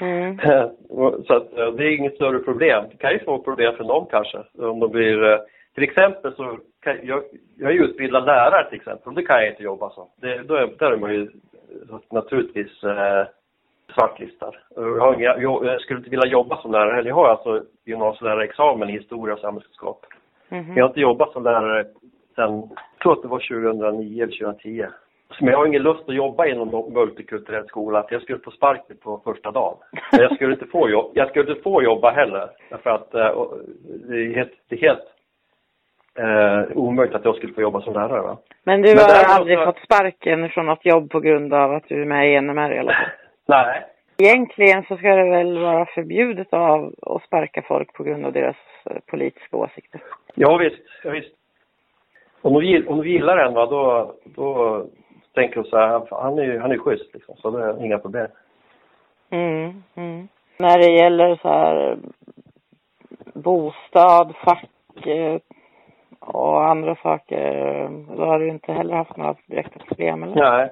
Mm. Så att eh, det är inget större problem. Det kan ju få problem för någon kanske, om de blir, eh, till exempel så kan, jag, jag är utbildad lärare till exempel, och det kan jag inte jobba som. Det, då är, där är man ju naturligtvis eh, svartlistad. Jag, jag, jag skulle inte vilja jobba som lärare heller. Jag har alltså gymnasielärarexamen i historia och samhällskunskap. Mhm. Men jag har inte jobbat som lärare sedan, jag tror att det var 2009 eller 2010. Men jag har ingen lust att jobba inom multikulturell skola, för jag skulle få sparken på första dagen. Men jag skulle inte få, jobb, jag skulle inte få jobba heller, därför att eh, det är helt, det är helt eh, omöjligt att jag skulle få jobba som lärare. Va? Men du Men har aldrig så- fått sparken från något jobb på grund av att du är med i NMR i alla fall? Nej, Egentligen så ska det väl vara förbjudet av att sparka folk på grund av deras eh, politiska åsikter. ja visst, ja, visst. Om gill- om de gillar en, va, då, då tänker de så här, han är ju han är schysst liksom, så det är inga problem. Mm, mm. När det gäller så här bostad, fack eh, och andra saker, då har du inte heller haft några direkta problem eller? Nej,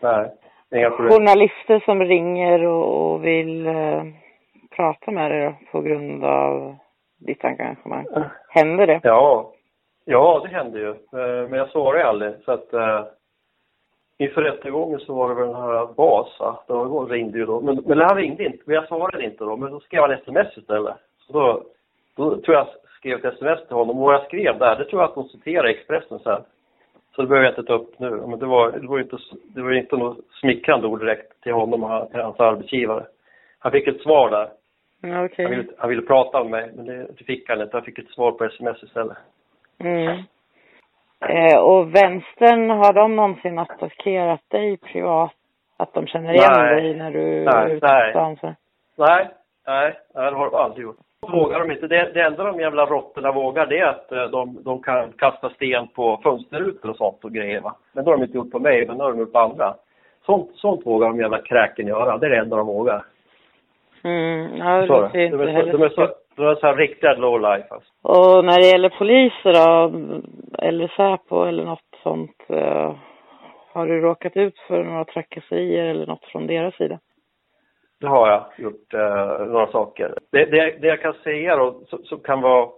nej, inga problem. Journalister som ringer och, och vill eh, prata med dig på grund av ditt engagemang. Händer det? Ja, ja det hände ju. Eh, Men jag svarade ju aldrig. Så att, eh, inför rättegången så var det väl den här Vasa. Då ringde ju då. Men, men han ringde inte. Men jag svarade inte då. Men då skrev han sms istället. Så då, då tror jag skrev ett sms till honom. Och vad jag skrev där, det tror jag att de citerar i Expressen sen. Så det behöver jag inte ta upp nu. Men det var, det var inte, det var inte något smickrande ord direkt till honom och han- hans arbetsgivare. Han fick ett svar där. Ja, Okej. Han ville, han ville prata med mig, men det, fick han inte. Han fick ett svar på sms istället. Mm. Eh, och vänstern, har de någonsin attackerat dig privat? Att de känner igen Nej. dig när du Nej, är ute nej. Nej, nej, nej, det har de aldrig gjort. Vågar de inte. Det, det enda de jävla råttorna vågar det är att eh, de, de kan kasta sten på fönsterrutor och sånt och grejer va. Men det har de inte gjort på mig, men det har de gjort på andra. Sånt, sånt vågar de jävla kräken göra. Det är det enda de vågar. Mm, ja, det låter De inte är, så, de är, heller så, de är så här riktiga low life alltså. Och när det gäller poliser då, eller Säpo eller något sånt, eh, har du råkat ut för några trakasserier eller något från deras sida? Det har jag gjort eh, några saker. Det, det, det jag kan säga då, som, kan vara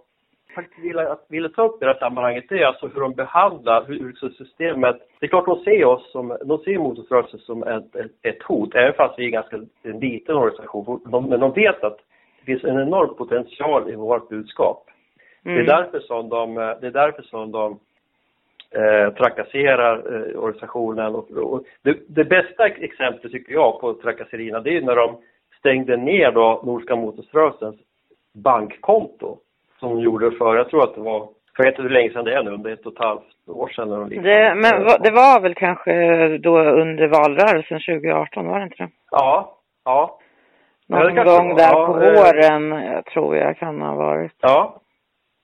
faktiskt vill, att ville ta upp i det här sammanhanget, det är alltså hur de behandlar, hur, hur systemet, det är klart de ser oss som, de ser motståndsrörelsen som ett, ett, ett hot, även fast vi är ganska en liten organisation. De, men de vet att det finns en enorm potential i vårt budskap. Det är därför som de, det är därför som de eh, trakasserar eh, organisationen. Och, och det, det bästa exemplet tycker jag på trakasserierna det är när de stängde ner då Nordiska motståndsrörelsens bankkonto som de gjorde för, jag tror att det var, jag vet inte hur länge sedan det är nu, om det är ett och ett halvt år sedan eller liknande. Det, men det var väl kanske då under valrörelsen 2018, var det inte det? Ja, ja. Ja, Någon gång där Ja, på eh. våren tror jag kan ha varit. Ja.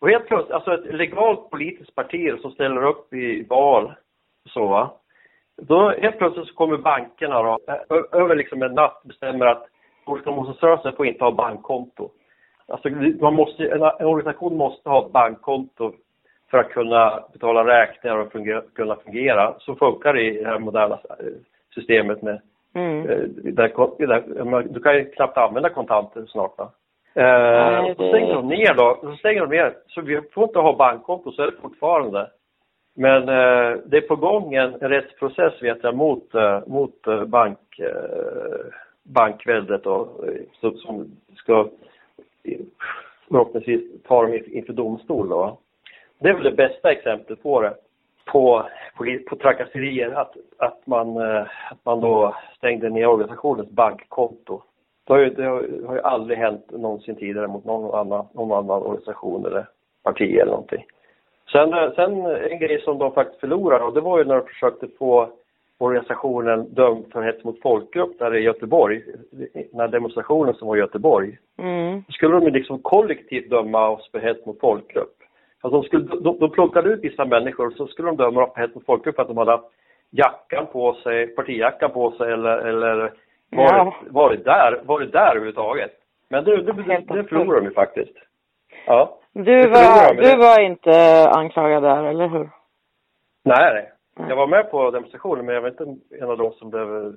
Och helt plötsligt, alltså ett legalt politiskt parti som ställer upp i val, så va. Då helt plötsligt så kommer bankerna då, över liksom en natt bestämmer att Nordiska motståndsrörelsen får inte ha bankkonto. Alltså man måste, en, en organisation måste ha bankkonto för att kunna betala räkningar och fungera, kunna fungera. Så funkar det i det här moderna eh, systemet med Mm. Eh, Där, där, du kan ju knappt använda kontanter snart va? Eh, Så stänger de ner då. Så stänger de ner. Så vi får inte ha bankkonto, så är det fortfarande. Men eh, det är på gång en, rättsprocess vet jag mot, eh, mot eh, bank, eh, bankväldet då, eh, som, som ska förhoppningsvis ta dem in- inför domstol då. Det är väl det bästa exemplet på det på, på, på trakasserier att, att, man, eh, att man då stängde ner organisationens bankkonto. Det har, ju, det har, ju aldrig hänt någonsin tidigare mot någon annan, någon annan organisation eller parti eller någonting. Sen, eh, sen en grej som de faktiskt förlorade och det var ju när de försökte få, organisationen dömd för hets mot folkgrupp där i Göteborg, den här demonstrationen som var i Göteborg. Mm. Då skulle de ju liksom kollektivt döma oss för hets mot folkgrupp. Alltså de, skulle, de, de plockade ut vissa människor och så skulle de döma dem för hets mot folkgrupp för att de hade haft jackan på sig, partijackan på sig eller, eller var, Ja. det, var det där, var det där överhuvudtaget. Men det, det, det, det förlorade de ju faktiskt. Ja. Du Det var, du det. var inte anklagad där, eller hur? Nej, nej. Nej. Jag var med på demonstrationen men jag var inte en av de som blev,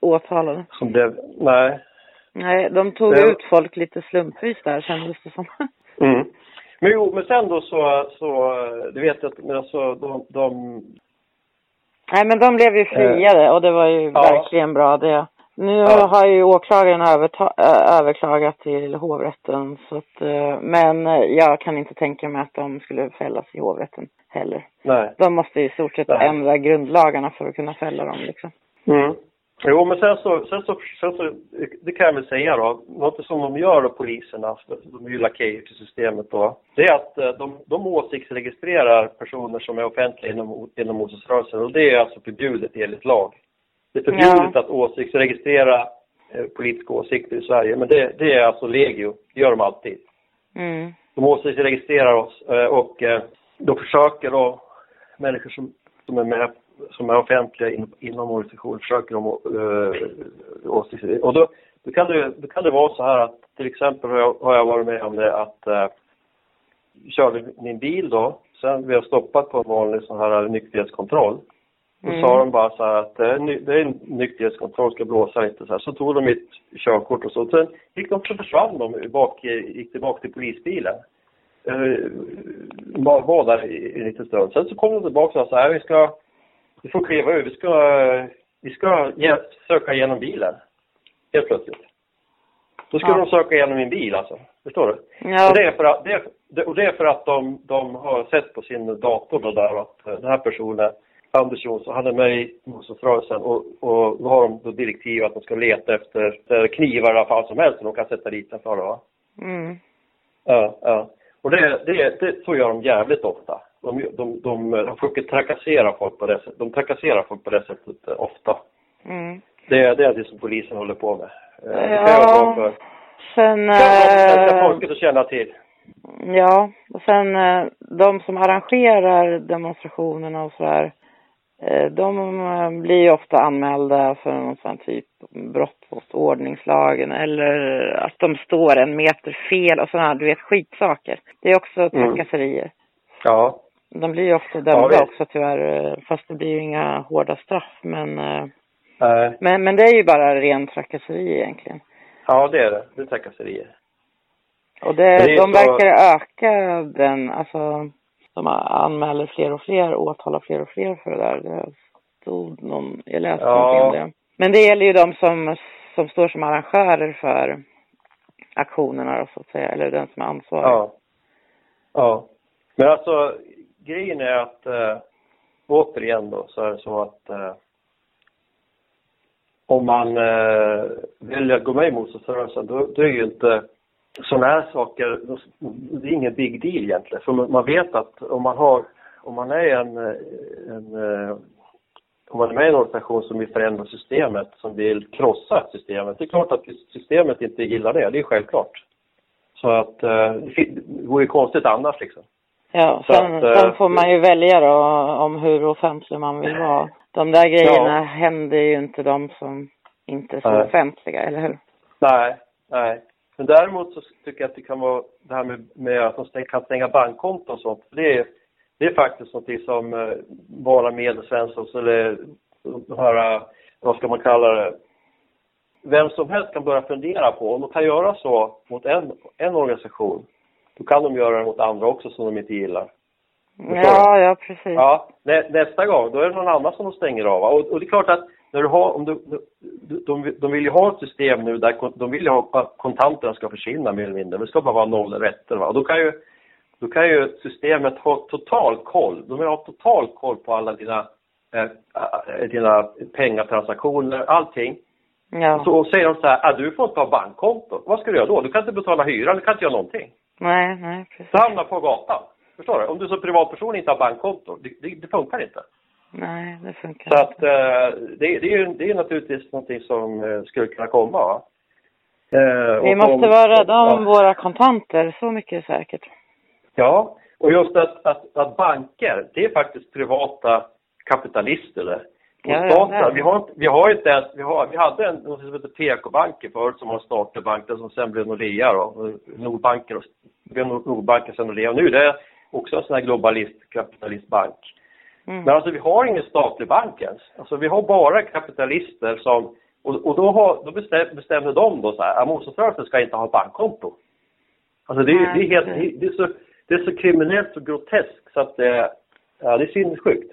Åtalade. som blev, nej. Nej, de tog Det- ut folk lite slumpvis där kändes det som. Mm. Men jo, men sen då så, så du vet att, men alltså de, de Nej, men de blev ju friade och det var ju Ja. verkligen bra det. Nu Ja. har ju åklagaren ö- överklagat till hovrätten så att, eh, men eh, jag kan inte tänka mig att de skulle fällas i hovrätten heller. nej. De måste i stort sett Nej. ändra grundlagarna för att kunna fälla dem liksom. Mm. Jo, men sen så, sen så, sen så, det kan jag väl säga då, något som de gör då, poliserna, de är ju lakejer till systemet då, det är att eh, de, de åsiktsregistrerar personer som är offentliga inom, inom motståndsrörelsen och det är alltså förbjudet enligt lag. Det är förbjudet att åsiktsregistrera eh, politiska åsikter i Sverige, men det, det är alltså legio, det gör de alltid. Mm. De åsiktsregistrerar oss eh, och eh, då försöker då människor som, som är med, som är offentliga in, inom organisationen, försöker de uh, åsiktsregistrera. Och då, då, kan det, då kan det vara så här att till exempel har jag, har jag varit med om det att uh, körde min bil då, sen vi har stoppat på en vanlig sån här nykterhetskontroll. Då Mm. sa de bara så här att det är, ny- det är en nykterhetskontroll, ska blåsa lite så här. Så tog de mitt körkort och så. Sen gick de så försvann de bak, gick tillbaka till polisbilen. Uh, var, där i en liten stund. Sen så kom de tillbaka och sa så här, vi ska, vi får kliva ur, vi ska, vi ska ge, söka igenom bilen. Helt plötsligt. Då skulle Ja. de söka igenom min bil alltså. Förstår du? Ja. Och det är för att, det är, och det är för att de, de har sett på sin dator då där att eh, den här personen, Anders Jonsson, han är med i motståndsrörelsen och, och då har de då direktiv att de ska leta efter, efter knivar i alla fall som helst som de kan sätta dit för va? Mm. Ja, ja. Och det, det, det, så gör de jävligt ofta. De, de, de, de försöker trakassera folk på det sättet. De trakasserar folk på det sättet eh, ofta. Mm. Det, det är det som polisen håller på med. Eh, Det kan Ja. jag vara för Sen... för svenska eh, folket att känna till. Ja, och sen de som arrangerar demonstrationerna och sådär, eh, de blir ju ofta anmälda för någon sån typ brott mot ordningslagen eller att de står en meter fel och sådana här, du vet, skitsaker. Det är också Mm. trakasserier. Ja. De blir ju ofta Ja, dömda visst. också tyvärr, fast det blir ju inga hårda straff. Men, Nej. men, men det är ju bara ren trakasseri egentligen. Ja, det är det. Det är trakasserier. Och det, Det de så- verkar öka den, alltså de anmäler fler och fler, åtalar fler och fler för det där. Det stod någon, jag läste Ja. någonting om det. Men det gäller ju de som, som står som arrangörer för aktionerna då, så att säga, eller den som är ansvarig. Ja. Ja. Men alltså, grejen är att eh, återigen då så är det så att eh, om man eh, väljer att gå med i motståndsrörelsen då, då är ju inte sådana här saker, det är ingen big deal egentligen. För man vet att om man har, om man är en, eh, en eh, om man är med i en organisation som vill förändra systemet, som vill krossa systemet, det är klart att systemet inte gillar det, det är självklart. Så att eh, det det vore ju konstigt annars liksom. Ja, Så sen, att, eh, sen får man ju välja då om hur offentlig man vill vara. De där grejerna Ja. händer ju inte de som inte är så Nej. offentliga, eller hur? Nej, nej. Men däremot så tycker jag att det kan vara det här med, med att de kan stänga bankkonton och sånt. Det är, det är faktiskt något som eh, vara medelsvensson eller här, vad ska man kalla det, vem som helst kan börja fundera på. Om de kan göra så mot en, en organisation, då kan de göra det mot andra också som de inte gillar. Ja, ja, precis. Ja, nä, nästa gång, då är det någon annan som de stänger av. Och, och det är klart att när du har, om du, du, de, de vill ju ha ett system nu där de vill ju ha att kontanterna ska försvinna mer eller mindre. Det ska bara vara noll rätter. Va? Och då kan ju, då kan ju systemet ha total koll. De vill ha total koll på alla dina, eh, eh, dina pengatransaktioner, allting. Ja. Så säger de så här, ah, du får inte ha bankkonto. Vad ska du göra då? Du kan inte betala hyran, du kan inte göra någonting. Nej, nej, precis. Du hamnar på gatan. Förstår du? Om du som privatperson inte har bankkonto, det, det, det funkar inte. Nej, det funkar Så inte. att eh, det, det, är ju det är naturligtvis någonting som eh, skulle kunna komma. Va? Eh, Vi måste om- vara rädda om ja. våra kontanter, så mycket är säkert. Ja, och just att, att, att banker, det är faktiskt privata kapitalister det. Ja, staten, är vi har inte, vi har inte ens, vi, har, vi hade en, något som heter PK-banken förut som var en statlig bank, som sen blev Nordea då, Nordbanken och blev Nord- Nordbanken sen Nordea. Och nu är det också en sån här globalist, kapitalistbank. Mm. Men alltså vi har ingen statlig bank ens. Alltså vi har bara kapitalister som, och, och då, har, då bestäm, bestämde de då så här, att motståndsrörelsen ska inte ha bankkonto. Alltså det, är- det är helt, det är så, det är så kriminellt och groteskt så att det, ja det är sinnessjukt.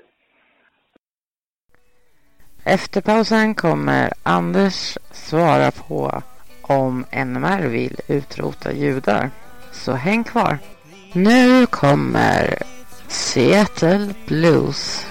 Efter pausen kommer Anders svara på om NMR vill utrota judar. Så häng kvar. Nu kommer Seattle Blues.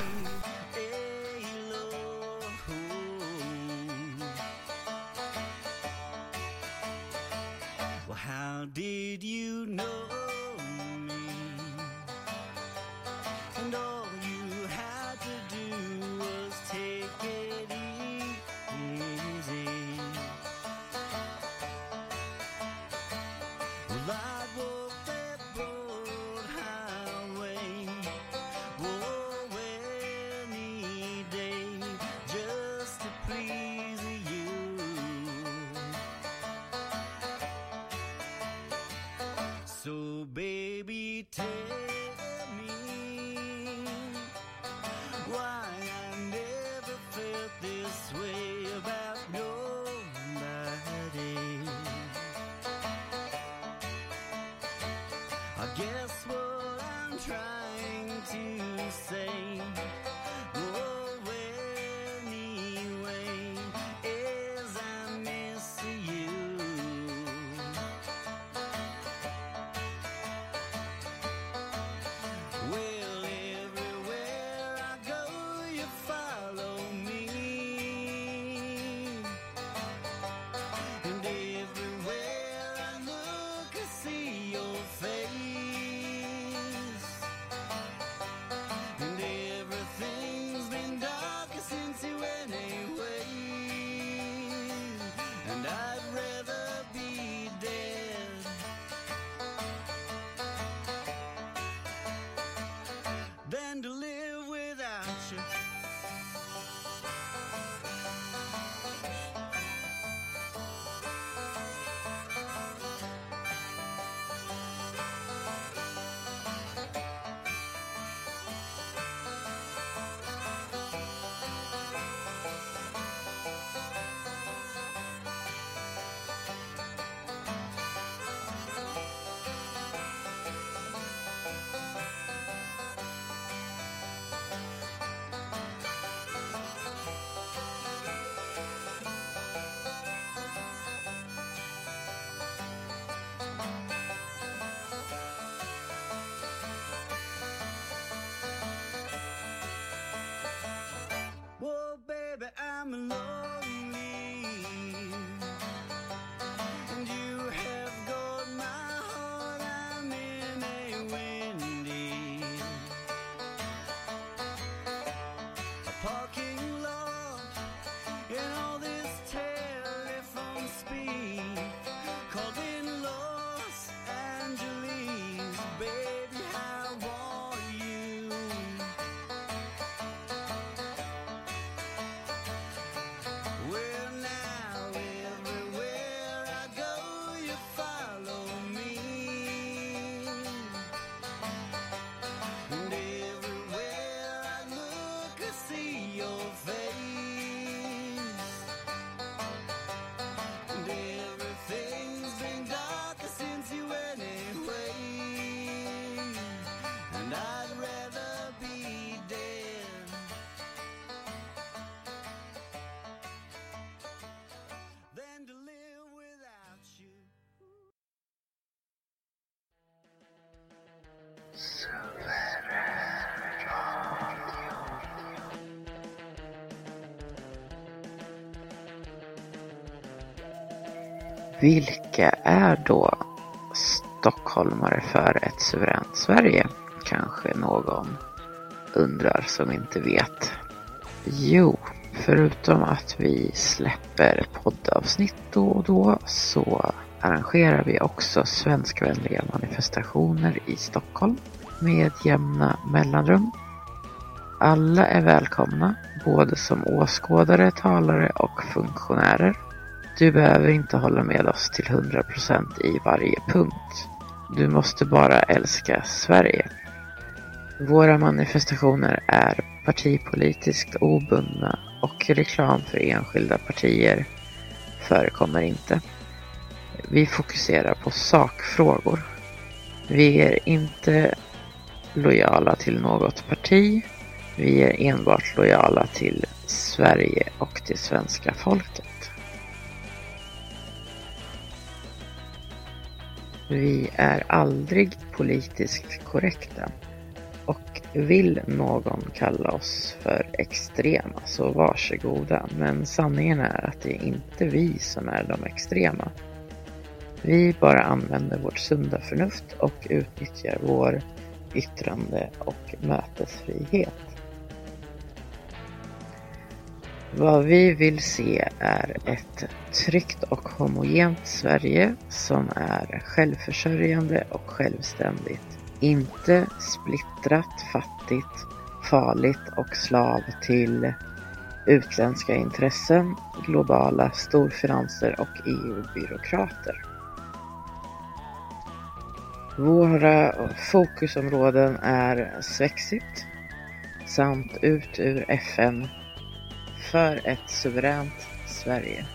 Vilka är då stockholmare för ett suveränt Sverige? Kanske någon undrar som inte vet. Jo, förutom att vi släpper poddavsnitt då och då så arrangerar vi också svenskvänliga manifestationer manifestationer i Stockholm med jämna mellanrum. Alla är välkomna, både som åskådare, talare och funktionärer. Du behöver inte hålla med oss till 100% i varje punkt. Du måste bara älska Sverige. Våra manifestationer är partipolitiskt obundna och reklam för enskilda partier förekommer inte. Vi fokuserar på sakfrågor. Vi är inte lojala till något parti. Vi är enbart lojala till Sverige och det svenska folket. Vi är aldrig politiskt korrekta. Och vill någon kalla oss för extrema så varsågoda. Men sanningen är att det är inte vi som är de extrema. Vi bara använder vårt sunda förnuft och utnyttjar vår yttrande och mötesfrihet. Vad vi vill se är ett tryggt och homogent Sverige som är självförsörjande och självständigt. Inte splittrat, fattigt, farligt och slav till utländska intressen, globala storfinanser och EU-byråkrater. Våra fokusområden är Svexit samt ut ur FN för ett suveränt Sverige.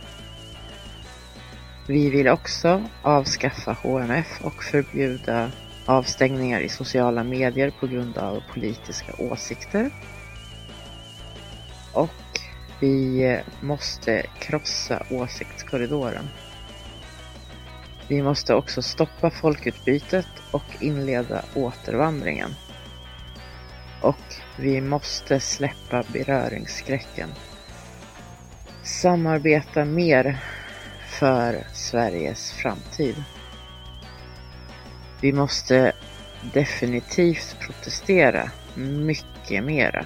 Vi vill också avskaffa HMF och förbjuda avstängningar i sociala medier på grund av politiska åsikter. Och vi måste krossa åsiktskorridoren. Vi måste också stoppa folkutbytet och inleda återvandringen. Och vi måste släppa beröringsskräcken. Samarbeta mer för Sveriges framtid. Vi måste definitivt protestera mycket mera.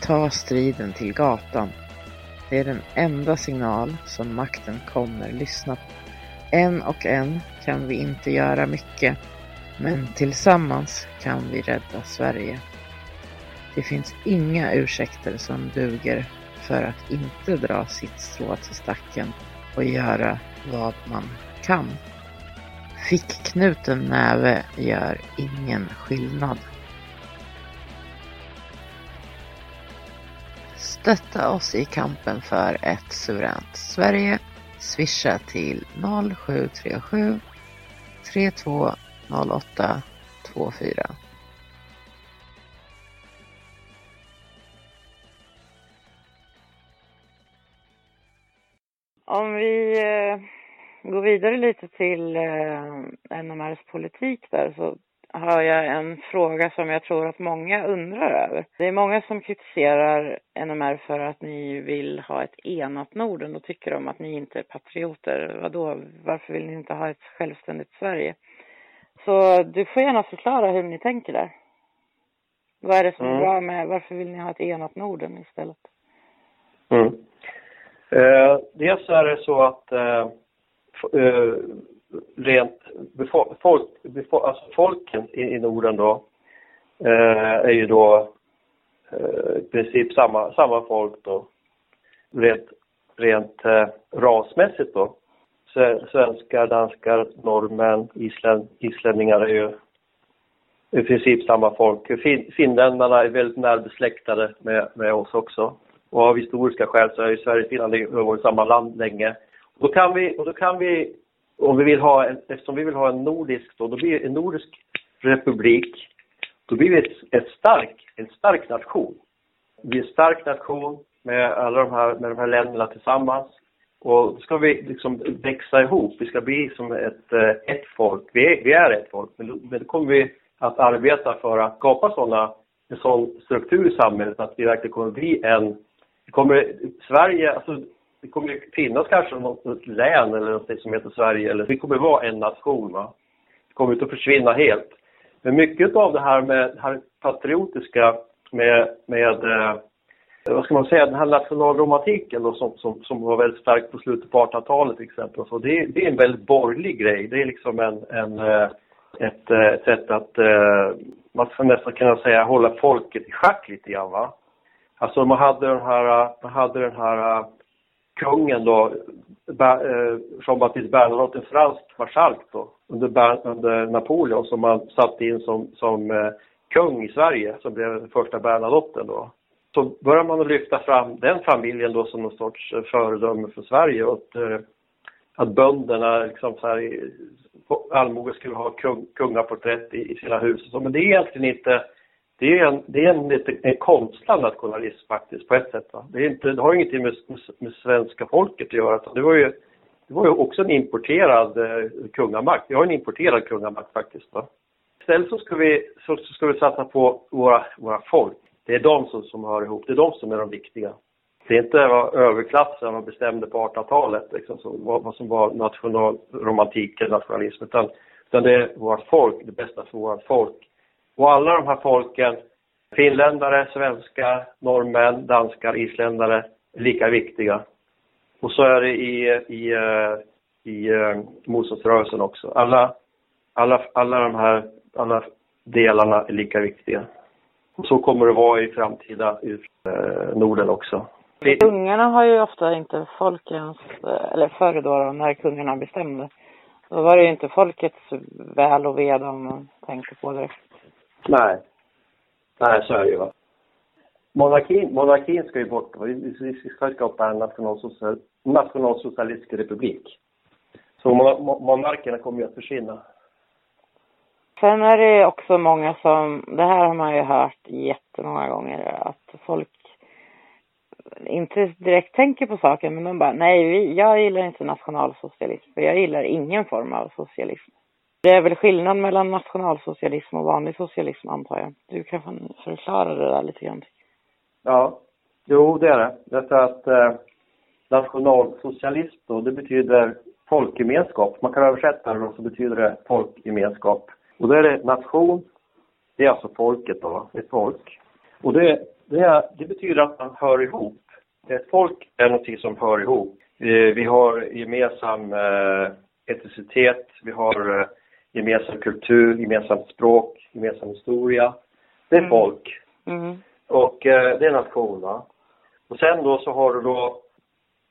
Ta striden till gatan. Det är den enda signal som makten kommer lyssna på. En och en kan vi inte göra mycket, men tillsammans kan vi rädda Sverige. Det finns inga ursäkter som duger för att inte dra sitt strå till stacken och göra vad man kan. Fickknuten näve gör ingen skillnad. Stötta oss i kampen för ett suveränt Sverige. Swisha till 0737 3208 24. Om vi eh, går vidare lite till eh, NMRs politik där så har jag en fråga som jag tror att många undrar över. Det är många som kritiserar NMR för att ni vill ha ett enat Norden och tycker om att ni inte är patrioter. Vadå, varför vill ni inte ha ett självständigt Sverige? Så du får gärna förklara hur ni tänker där. Vad är det som är Mm. bra med, varför vill ni ha ett enat Norden istället? Mm. Eh, dels är det så att eh, eh, rent befo- folk, befo- alltså folken i, i Norden då eh, är ju då eh, i princip samma, samma folk då. Rent, rent eh, rasmässigt då. Svenskar, danskar, norrmän, isländ, islänningar är ju i princip samma folk. Fin, finländarna är väldigt närbesläktade med, med oss också. Och av historiska skäl så är ju Sverige och Finland har varit samma land länge. Och då kan vi, och då kan vi om vi vill ha en, eftersom vi vill ha en nordisk då, då blir en nordisk republik, då blir vi ett, ett stark, en stark nation. Vi blir en stark nation med alla de här, med de här länderna tillsammans. Och då ska vi liksom växa ihop. Vi ska bli som ett, eh, ett folk. Vi är, vi är ett folk, men då, men då kommer vi att arbeta för att skapa sådana, en sån struktur i samhället att vi verkligen kommer bli en... Kommer, Sverige, alltså det kommer ju finnas kanske något län eller något som heter Sverige, eller vi kommer vara en nation. Va? Det kommer inte att försvinna helt. Men mycket av det här med det här patriotiska med, med eh, vad ska man säga, den här nationalromantiken då, som, som, som var väldigt stark på slutet på 1800-talet till exempel. Så det, det är en väldigt borgerlig grej. Det är liksom en, en, eh, ett, eh, ett sätt att, eh, man ska nästan kunna säga, hålla folket i schack lite grann va. Alltså man hade den här, man hade den här kungen då, eh, Jean-Baptiste Bernadotte, en fransk marskalk då, under, under Napoleon som man satte in som, som eh, kung i Sverige, som blev första Bernadotten då så börjar man att lyfta fram den familjen då som någon sorts eh, föredöme för Sverige och att, eh, att bönderna liksom så här allmoge skulle ha kung, kungaporträtt i, i sina hus. Så, men det är egentligen inte, det är en, det är en, lite, en konstlad nationalism faktiskt på ett sätt. Va? Det, är inte, det har ingenting med, med, med svenska folket att göra. Det var ju, det var ju också en importerad eh, kungamakt. Vi har en importerad kungamakt faktiskt. Va? Istället så ska vi, så, så ska vi satsa på våra, våra folk. Det är de som, som hör ihop, det är de som är de viktiga. Det är inte vad överklassen bestämde på 1800-talet, liksom, vad, vad, som var nationalromantik eller nationalism, utan, utan det är vårt folk, det bästa för vårt folk. Och alla de här folken, finländare, svenskar, norrmän, danskar, isländare, är lika viktiga. Och så är det i, i, eh, i, i motståndsrörelsen också. Alla, alla, alla de här alla delarna är lika viktiga. Och så kommer det vara i framtida i eh, Norden också. Kungarna har ju ofta inte folkens, eller förr då, när kungarna bestämde. Då var det ju inte folkets väl och ve de tänkte på direkt. Nej. Nej, så är det ju va. Monarkin, monarkin ska ju bort. Vi ska skapa en nationalsocial, nationalsocialistisk republik. Så monarkerna kommer ju att försvinna. Sen är det också många som, det här har man ju hört jättemånga gånger, att folk inte direkt tänker på saken, men de bara, nej, jag gillar inte nationalsocialism, för jag gillar ingen form av socialism. Det är väl skillnad mellan nationalsocialism och vanlig socialism, antar jag. Du kan förklara det där lite grann. Ja, jo, det är det. Därför att eh, nationalsocialism då, det betyder folkgemenskap. Man kan översätta det och så betyder det folkgemenskap. Och då är det nation, det är alltså folket då, ett folk. Och det, det, är, det betyder att man hör ihop. Ett folk är någonting som hör ihop. Eh, vi har gemensam eh, etnicitet, vi har eh, gemensam kultur, gemensamt språk, gemensam historia. Det är mm. folk. Mm. Och eh, det är nation va. Och sen då så har du då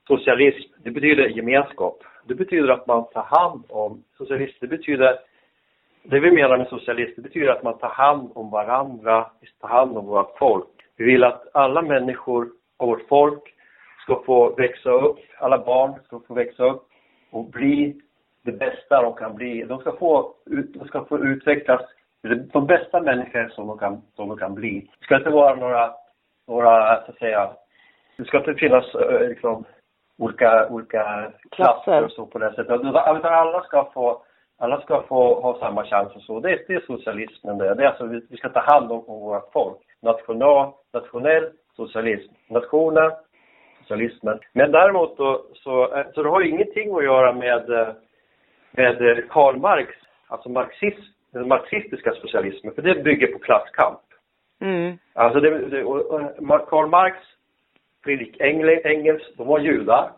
socialism, det betyder gemenskap. Det betyder att man tar hand om, socialism, det betyder det vi menar med socialist, det betyder att man tar hand om varandra, tar hand om våra folk. Vi vill att alla människor av vårt folk ska få växa upp, alla barn ska få växa upp och bli det bästa de kan bli. De ska få, de ska få utvecklas de bästa människor som de kan, som de kan bli. Det ska inte vara några, några så att säga, det ska inte finnas eh, liksom, olika, olika klasser och så på det sättet. Utan alla ska få alla ska få ha samma chans och så. Det, det är socialismen det. det är alltså, vi, vi ska ta hand om, om vårt folk. National, nationell socialism. Nationen, socialismen. Men däremot då, så, eh, så det har ju ingenting att göra med, eh, med Karl Marx, alltså marxism, den marxistiska socialismen, för det bygger på klasskamp. Mm. Alltså det, det, och, Karl Marx, Friedrich Engels, de var judar.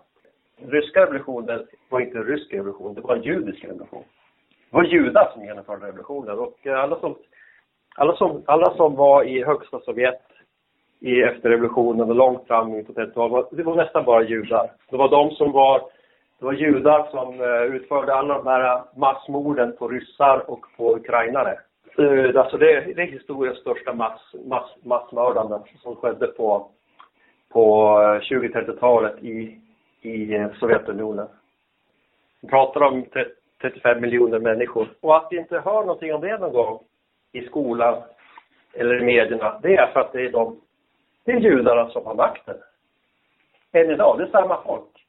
Ryska revolutionen var inte en rysk revolution, det var en judisk revolution. Det var judar som genomförde revolutionen och eh, alla som, alla som, alla som var i högsta Sovjet i, efter revolutionen och långt fram in på 30-talet, det var nästan bara judar. Det var de som var, det var judar som eh, utförde alla de här massmorden på ryssar och på ukrainare. Eh, alltså det, det är historiens största mass, mass, massmördande som skedde på, på eh, 20-30-talet i, i Sovjetunionen. Vi pratar om 35 miljoner människor. Och att vi inte hör någonting om det någon gång i skolan eller i medierna, det är för att det är de, det är judarna som har makten. Än idag, det är samma folk.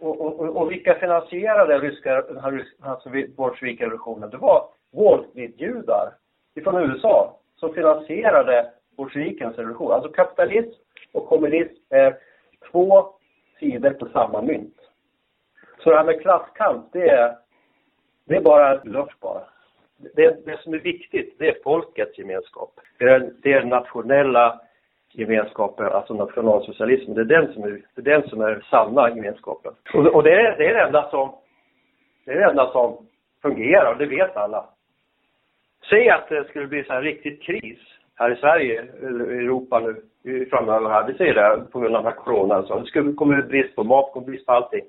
Och, och, och vilka finansierade ryska, den här, alltså bolsjevikrevolutionen? Det var Wall Street-judar från USA som finansierade bolsjevikens revolution. Alltså kapitalism och kommunism är två sidor på samma mynt. Så det här med klasskamp, det är det är bara luft bara. det, det som är viktigt, det är folkets gemenskap. Det är, det är den nationella gemenskapen, alltså nationalsocialismen. Det är den som är, det är, den som är sanna gemenskapen. Och, och det, är, det är det enda som, det är det enda som fungerar, och det vet alla. Säg att det skulle bli så här riktigt kris här i Sverige, eller i Europa nu i- framöver här. Vi säger det på grund av den här coronan. Så det skulle kommer bli brist på mat, kommer brist på allting.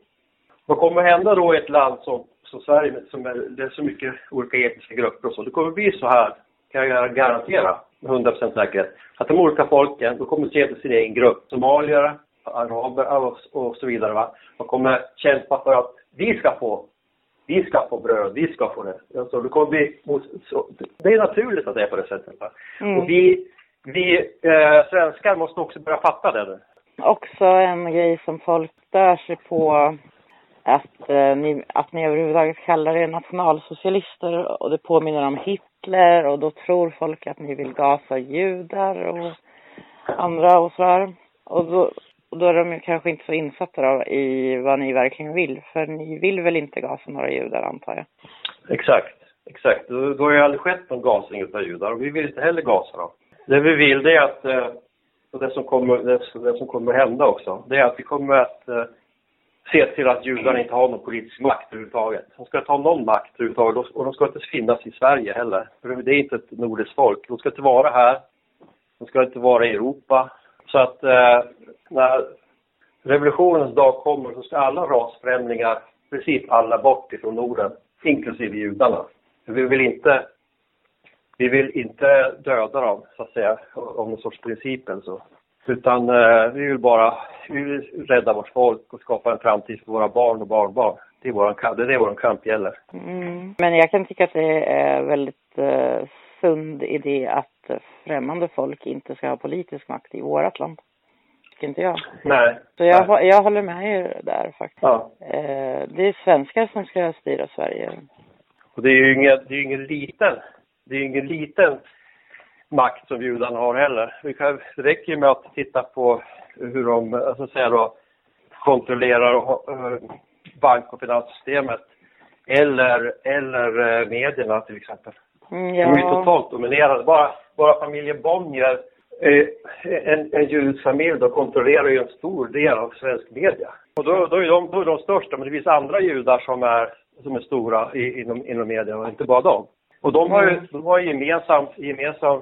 Vad kommer hända då i ett land som, som Sverige, som är, det är så mycket olika etniska grupper och så. Det kommer bli så här, kan jag garantera 100% säkerhet, att de olika folken, de kommer se till sin egen grupp. Somalier, araber och, så vidare. Va? De kommer kämpa för att vi ska få vi ska få bröd, vi ska få det. Alltså, det, kommer bli, så, det är naturligt att det är på det sättet. Mm. Och vi, vi eh, svenskar måste också börja fatta det nu. Också en grej som folk stör sig på att, eh, ni, att ni överhuvudtaget kallar er nationalsocialister och det påminner om Hitler och då tror folk att ni vill gasa judar och andra och sådär. Och då, och då är de ju kanske inte så insatta då i vad ni verkligen vill. För ni vill väl inte gasa några judar antar jag? Exakt, exakt. Då, då har ju aldrig skett någon gasning av judar och vi vill inte heller gasa dem. Det vi vill det är att, eh, och det som kommer, det, det som kommer hända också, det är att vi kommer att eh, se till att judarna inte har någon politisk makt överhuvudtaget. De ska inte ha någon makt överhuvudtaget och de ska inte finnas i Sverige heller. För det är inte ett nordiskt folk. De ska inte vara här. De ska inte vara i Europa. Så att eh, när revolutionens dag kommer så ska alla rasfrämlingar, precis alla bort ifrån Norden, inklusive judarna. Vi vill inte, vi vill inte döda dem, så att säga, om någon sorts princip eller så. Utan eh, vi vill bara, vi vill rädda vårt folk och skapa en framtid för våra barn och barnbarn. Det är våran det är det våran kamp gäller. Mm. Men jag kan tycka att det är väldigt eh, sund idé att främmande folk inte ska ha politisk makt i vårt land. Tycker inte jag. Nej. Så jag, Nej. jag håller med er där faktiskt. Ja. Eh, det är svenskar som ska styra Sverige. Och det är ju ingen, det är ingen liten, det är ingen liten makt som judarna har heller. Det räcker med att titta på hur de, alltså säga då, kontrollerar eh, bank och finanssystemet. Eller, eller eh, medierna till exempel. Mm, De är ja. totalt dominerade. Bara, bara familjen Bonnier, eh, en, en judisk familj då, kontrollerar ju en stor del av svensk media. Och då, då, är de, då är de största, men det finns andra judar som är, som är stora i, inom, inom media och inte bara de. Och de har ju, de har ju gemensam, gemensam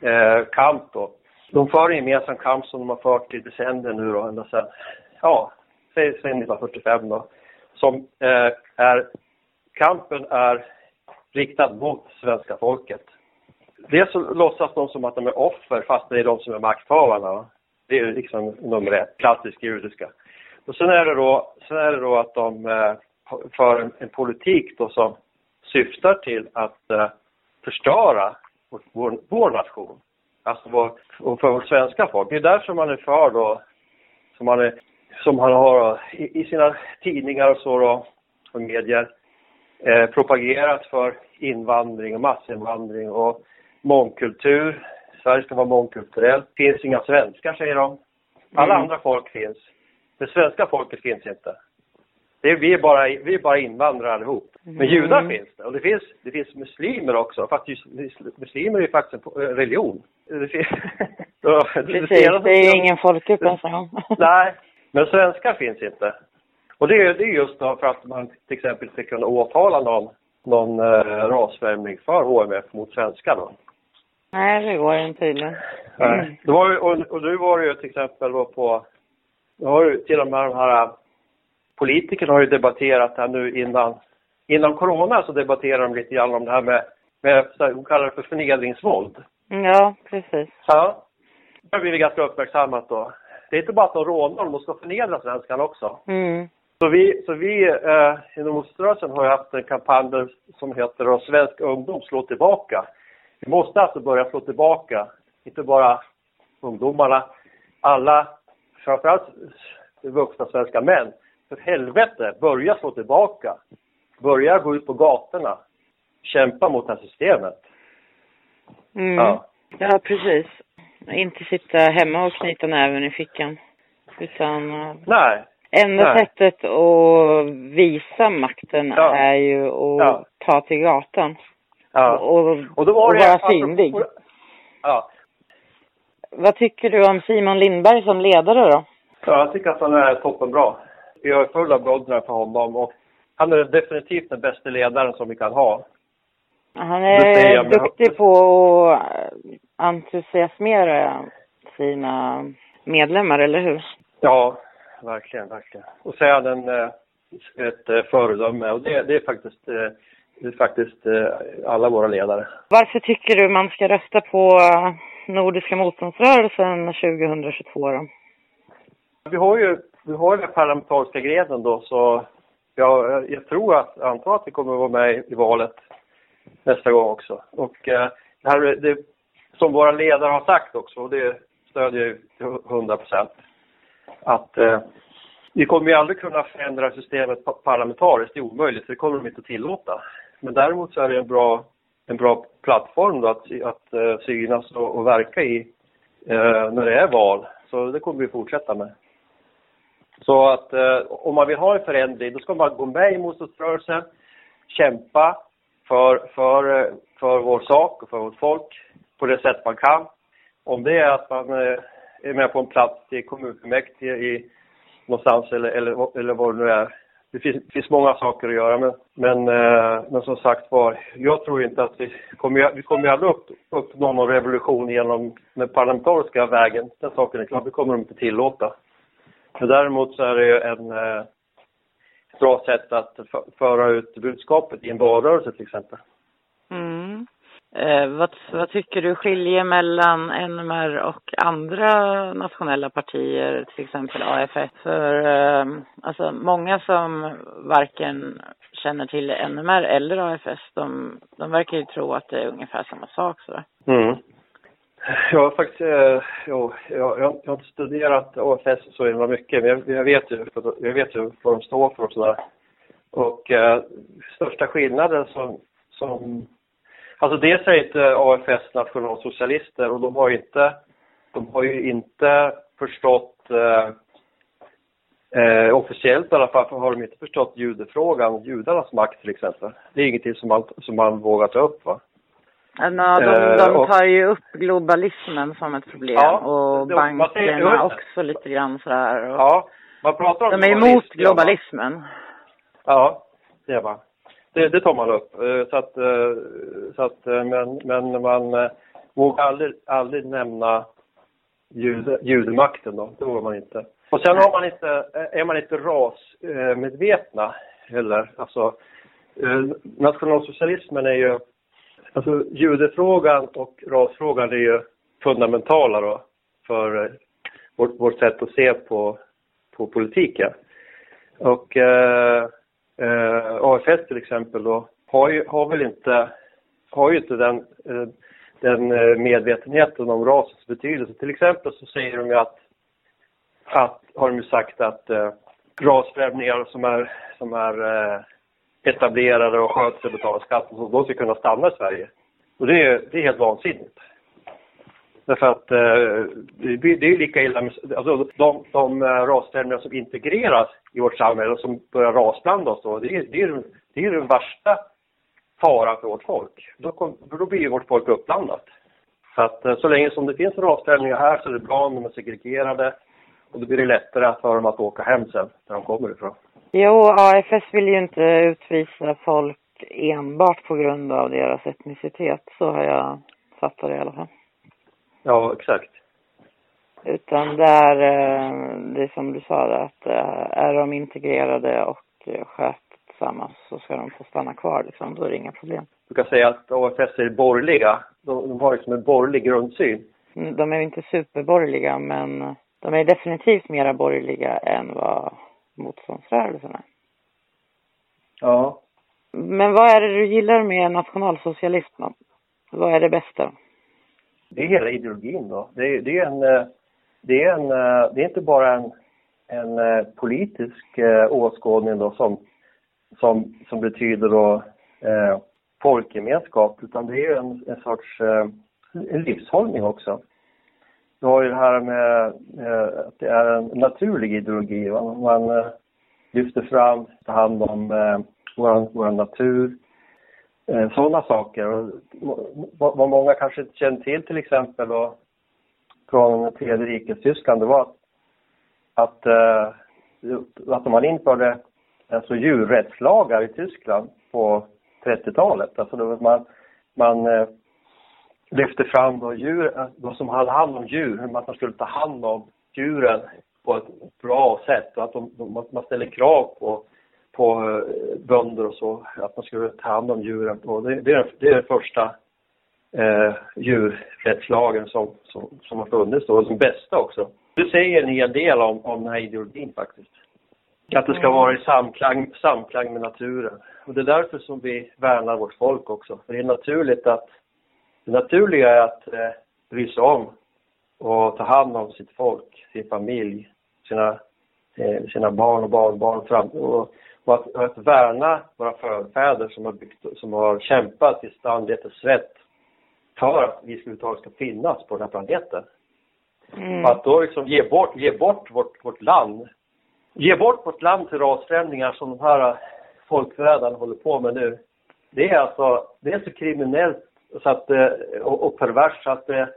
eh, kamp då. De för en gemensam kamp som de har fört i decennier nu då, ända sedan, ja, säg sedan 1945 då. Som eh, är, kampen är riktad mot svenska folket. Dels så låtsas de som att de är offer fast det är de som är makthavarna. va. Det är ju liksom nummer ett, klassisk judiska. Och sen är det då, sen är det då att de eh, för en, en politik då som syftar till att eh, förstöra vår, vår, vår nation. Alltså vår, och för vårt svenska folk. Det är därför man är för då, som man, är, som han har i, i sina tidningar och så då, och medier, eh, propagerat för invandring och massinvandring och mångkultur. Sverige ska vara mångkulturellt. Finns inga svenskar, säger de. Alla Mm. andra folk finns. Det svenska folket finns inte. Det är, vi, är bara, vi är bara invandrare allihop. Men judar Mm. finns det. Och det finns, det finns muslimer också. Faktiskt, muslimer är ju faktiskt en eh, religion. Det finns, det Precis, det är ingen folkgrupp ens en gång. Nej, men svenskar finns inte. Och det är, det är just då för att man till exempel ska kunna åtala någon, någon eh, rasfrämling för HMF mot svenskar då. Nej, det går inte tydligen. Det var ju, och, och nu var det ju till exempel då på, nu har ju till och med de här politikerna har ju debatterat det här nu innan, innan corona så debatterar de lite grann om det här med, med de kallar det för förnedringsvåld. Ja, precis. Ja. Det har blivit ganska uppmärksammat då. Det är inte bara att de rånar dem, de ska förnedra svenskarna också. Mm. Så vi, så vi eh, inom motståndsrörelsen har ju haft en kampanj som heter Svensk ungdom slår tillbaka. Vi måste alltså börja slå tillbaka, inte bara ungdomarna, alla, framförallt vuxna svenska män. För helvete, börja slå tillbaka. Börja gå ut på gatorna. Kämpa mot det här systemet. Mm. Ja. Ja, precis. Inte sitta hemma och knyta näven i fickan. Utan eh, Nej, enda Nej. sättet att visa makten Ja. är ju att Ja. ta till gatan. Ja. Och, Och då var och det... vara alltså, synlig. Ja. Vad tycker du om Simon Lindberg som ledare då? ja, jag tycker att han är toppenbra. Jag är full av beundran för honom och han är definitivt den bästa ledaren som vi kan ha. Han är duktig på att entusiasmera sina medlemmar, eller hur? Ja, verkligen, verkligen. Och så är han en, eh, ett eh, föredöme och det, det är faktiskt, eh, det är faktiskt alla våra ledare. Varför tycker du man ska rösta på Nordiska motståndsrörelsen 2022 då? Vi har ju vi har den parlamentariska grenen då så jag, jag tror att, antar att vi kommer att vara med i valet nästa gång också. Och eh, det här, det, som våra ledare har sagt också, och det stödjer jag till 100 procent, att eh, vi kommer ju aldrig kunna förändra systemet parlamentariskt, det är omöjligt, det kommer de inte att tillåta. Men däremot så är det en bra, en bra plattform då att, att eh, synas och, och verka i eh, när det är val. Så det kommer vi fortsätta med. Så att eh, om man vill ha en förändring, då ska man gå med i motståndsrörelsen, kämpa för, för, eh, för vår sak och för vårt folk på det sätt man kan. Om det är att man eh, är med på en plats i kommunfullmäktige i någonstans eller, eller, eller vad det nu är. Det finns, det finns många saker att göra men, men, eh, men som sagt var, jag tror inte att vi kommer, vi kommer aldrig upp, uppnå någon revolution genom den parlamentariska vägen. Den saken är klar, det kommer de inte tillåta. Men däremot så är det ju en eh, ett bra sätt att föra ut budskapet i en valrörelse till exempel. Mm. Eh, vad, vad tycker du skiljer mellan NMR och andra nationella partier, till exempel AFS? För eh, alltså, många som varken känner till NMR eller AFS, de, de verkar ju tro att det är ungefär samma sak. Så. Mm. Jag har faktiskt, eh, jo, jag, jag, jag har inte studerat AFS så himla mycket, men jag, jag, vet ju, jag vet ju vad de står för och sådär. Och eh, största skillnaden som, som, alltså dels är inte AFS nationalsocialister och de har ju inte, de har ju inte förstått eh, Eh, officiellt i alla fall har de inte förstått judefrågan, judarnas makt till exempel. Det är ingenting som man, som man vågar ta upp va. Ja, de, Eh, de tar ju upp globalismen som ett problem Ja, och det- säger- bankerna jo, också lite grann sådär. Och Ja, man pratar om de är emot globalismen. Ja, det är man. Det, det tar man upp. Eh, Så att, eh, så att men, men man vågar aldrig, aldrig nämna jude, judemakten då. Det vågar man inte. Och sen har man inte, är man inte rasmedvetna heller. Alltså, nationalsocialismen är ju, alltså judefrågan och rasfrågan är ju fundamentala då för eh, vårt, vårt sätt att se på, på politiken. Och eh, eh, AFS till exempel då har, ju, har väl inte, har ju inte den, eh, den eh, medvetenheten om rasens betydelse. Till exempel så säger de ju att, att har de ju sagt att eh, rasfrämlingar som är, som är eh, etablerade och sköter sig och betalar skatt, och så, de ska kunna stanna i Sverige. Och det är, det är helt vansinnigt. Därför att eh, det är ju lika illa med, alltså de, de eh, rasfrämlingar som integreras i vårt samhälle och som börjar rasblanda oss då, det är, det är, det är den värsta faran för vårt folk. Då, kom, då blir ju vårt folk uppblandat. Så att eh, så länge som det finns rasfrämlingar här så är det bra om de är segregerade och då blir det lättare för dem att åka hem sen, där de kommer ifrån. Jo, AFS vill ju inte utvisa folk enbart på grund av deras etnicitet. Så har jag fattat det i alla fall. Ja, exakt. Utan det är, eh, det är som du sa, där, att eh, är de integrerade och skötsamma så ska de få stanna kvar. Liksom. Då är det inga problem. Du kan säga att AFS är borgerliga. De, har liksom en borgerlig grundsyn. Mm, De är inte superborgerliga, men de är definitivt mera borgerliga än vad motståndsrörelsen är. Ja. Men vad är det du gillar med nationalsocialism då? Vad är det bästa? Det är hela ideologin då. Det är, det är en, eh, det är en, eh, det är inte bara en, en eh, politisk åskådning då som, som, som betyder då eh, folkgemenskap, utan det är en, en sorts eh, en livshållning också. Du har ju det här med eh, att det är en naturlig ideologi. Va? Man eh, lyfter fram, tar hand om eh, vår, vår natur. eh, sådana saker. Och, vad, många kanske inte känner till till exempel då från tredje rikets Tyskland, det var att, att, eh, att man införde alltså djurrättslagar i Tyskland på 30-talet. Alltså då man, man eh, lyfte fram då djur, de som hade hand om djur, hur man skulle ta hand om djuren på ett bra sätt och att de, de, man ställer krav på, på eh, bönder och så, att man skulle ta hand om djuren. Och det, det, är, det är den första eh, djurrättslagen som, som, som har funnits då, och den bästa också. Det säger en hel del om, om den här ideologin faktiskt. Att det ska vara i samklang, samklang med naturen. Och det är därför som vi värnar vårt folk också. För det är naturligt att, det naturliga är att eh, bry sig om och ta hand om sitt folk, sin familj, sina, eh, sina barn och barnbarn fram, och, och, att, och att värna våra förfäder som har, byggt, som har kämpat i standet och svett för att vi överhuvudtaget ska finnas på den här planeten. Mm. Att då liksom ge bort, ge bort vårt, vårt land, ge bort vårt land till rasförändringar som de här folkförrädarna håller på med nu. Det är alltså, det är så kriminellt så att, eh, och, och perverst så att det,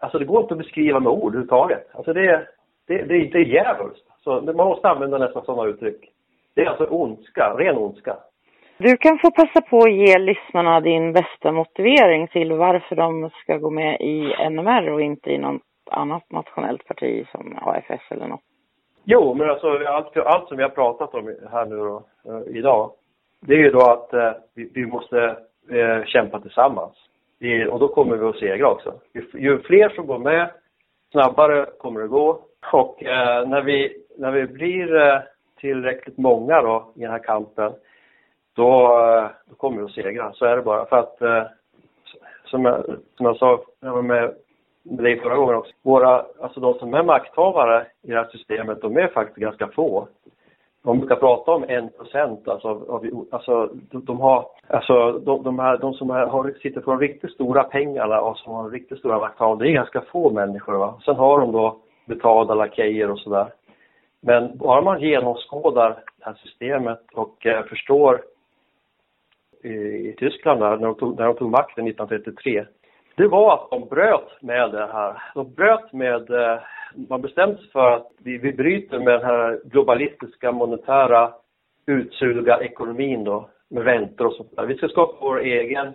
alltså det går inte att beskriva med ord överhuvudtaget. Alltså det, det, det, det är djävulskt. Så man måste använda nästan sådana uttryck. Det är alltså ondska, ren ondska. Du kan få passa på att ge lyssnarna din bästa motivering till varför de ska gå med i NMR och inte i något annat nationellt parti som AFS eller något. Jo, men alltså allt, allt som vi har pratat om här nu då, eh, idag, det är ju då att eh, vi, vi måste eh, kämpa tillsammans. Vi, och då kommer vi att segra också. Ju, ju, fler som går med, snabbare kommer det gå. Och eh, när, vi, när vi blir eh, tillräckligt många då i den här kampen, då, eh, då kommer vi att segra. Så är det bara. För att, eh, som jag, som jag sa med med dig förra gången också. Våra, alltså de som är makthavare i det här systemet, de är faktiskt ganska få. De brukar prata om en procent, alltså, av, alltså de, de, har, alltså de, de, här, de som har, sitter på de riktigt stora pengarna och som har riktigt stora makthavare, det är ganska få människor. Va? Sen har de då betalda lakejer och sådär. Men bara man genomskådar det här systemet och eh, förstår i, i Tyskland där, när de, tog, när de tog makten 1933, det var att de bröt med det här. De bröt med, eh, man bestämde sig för att vi, vi bryter med den här globalistiska monetära utsugarekonomin då, med räntor och sånt där. Vi ska skapa vår egen,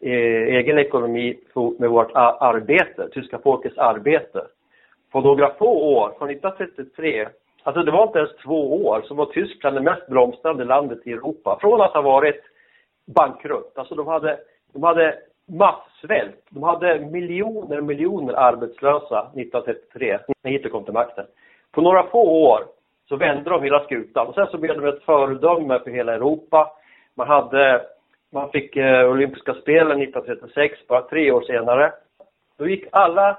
eh, egen ekonomi med vårt arbete, tyska folkets arbete. På några få år, från 1933, alltså det var inte ens två år, så var Tyskland det mest blomstrande landet i Europa. Från att ha varit bankrutt, alltså de hade, de hade massvält. De hade miljoner och miljoner arbetslösa 1933, när Hitler kom till makten. På några få år så vände de hela skutan och sen så blev de ett föredöme för hela Europa. Man hade, man fick eh, olympiska spelen 1936, bara tre år senare. Då gick alla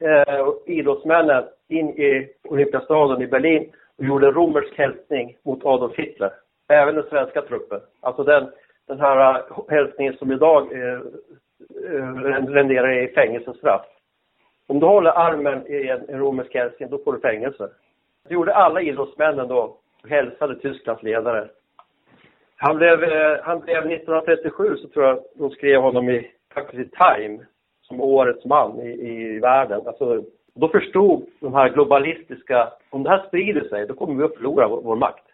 eh, idrottsmännen in i Olympiastaden i Berlin och gjorde romersk hälsning mot Adolf Hitler. Även den svenska truppen. Alltså den, den här äh, hälsningen som idag eh, renderar i fängelsestraff. Om du håller armen i en, romersk hälsning, då får du fängelse. Det gjorde alla idrottsmännen då, hälsade Tysklands ledare. Han blev, eh, han blev 1937 så tror jag de skrev honom i, faktiskt i Time som årets man i, i världen. Alltså, då förstod de här globalistiska, om det här sprider sig, då kommer vi att förlora vår, vår makt.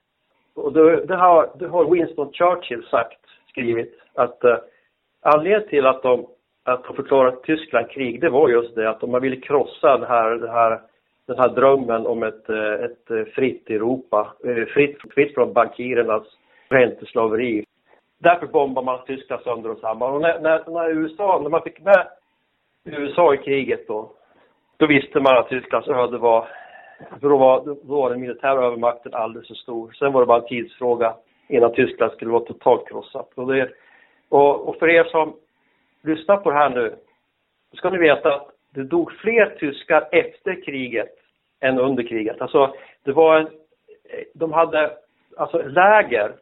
Och det, det, har, det har Winston Churchill sagt skrivit att eh, anledningen till att de, att de förklarade Tyskland krig, det var just det att man ville krossa den här, den här, den här drömmen om ett, eh, ett eh, fritt Europa, eh, fritt, fritt från bankirernas ränteslaveri. Därför bombade man Tyskland sönder och samman. Och när, när, när, USA, när man fick med USA i kriget då, då visste man att Tysklands öde var, för då var, då var den militära övermakten alldeles för stor. Sen var det bara en tidsfråga innan Tyskland skulle vara totalt krossat. Och, det, och, och för er som lyssnar på det här nu, så ska ni veta att det dog fler tyskar efter kriget än under kriget. Alltså, det var en, de hade alltså läger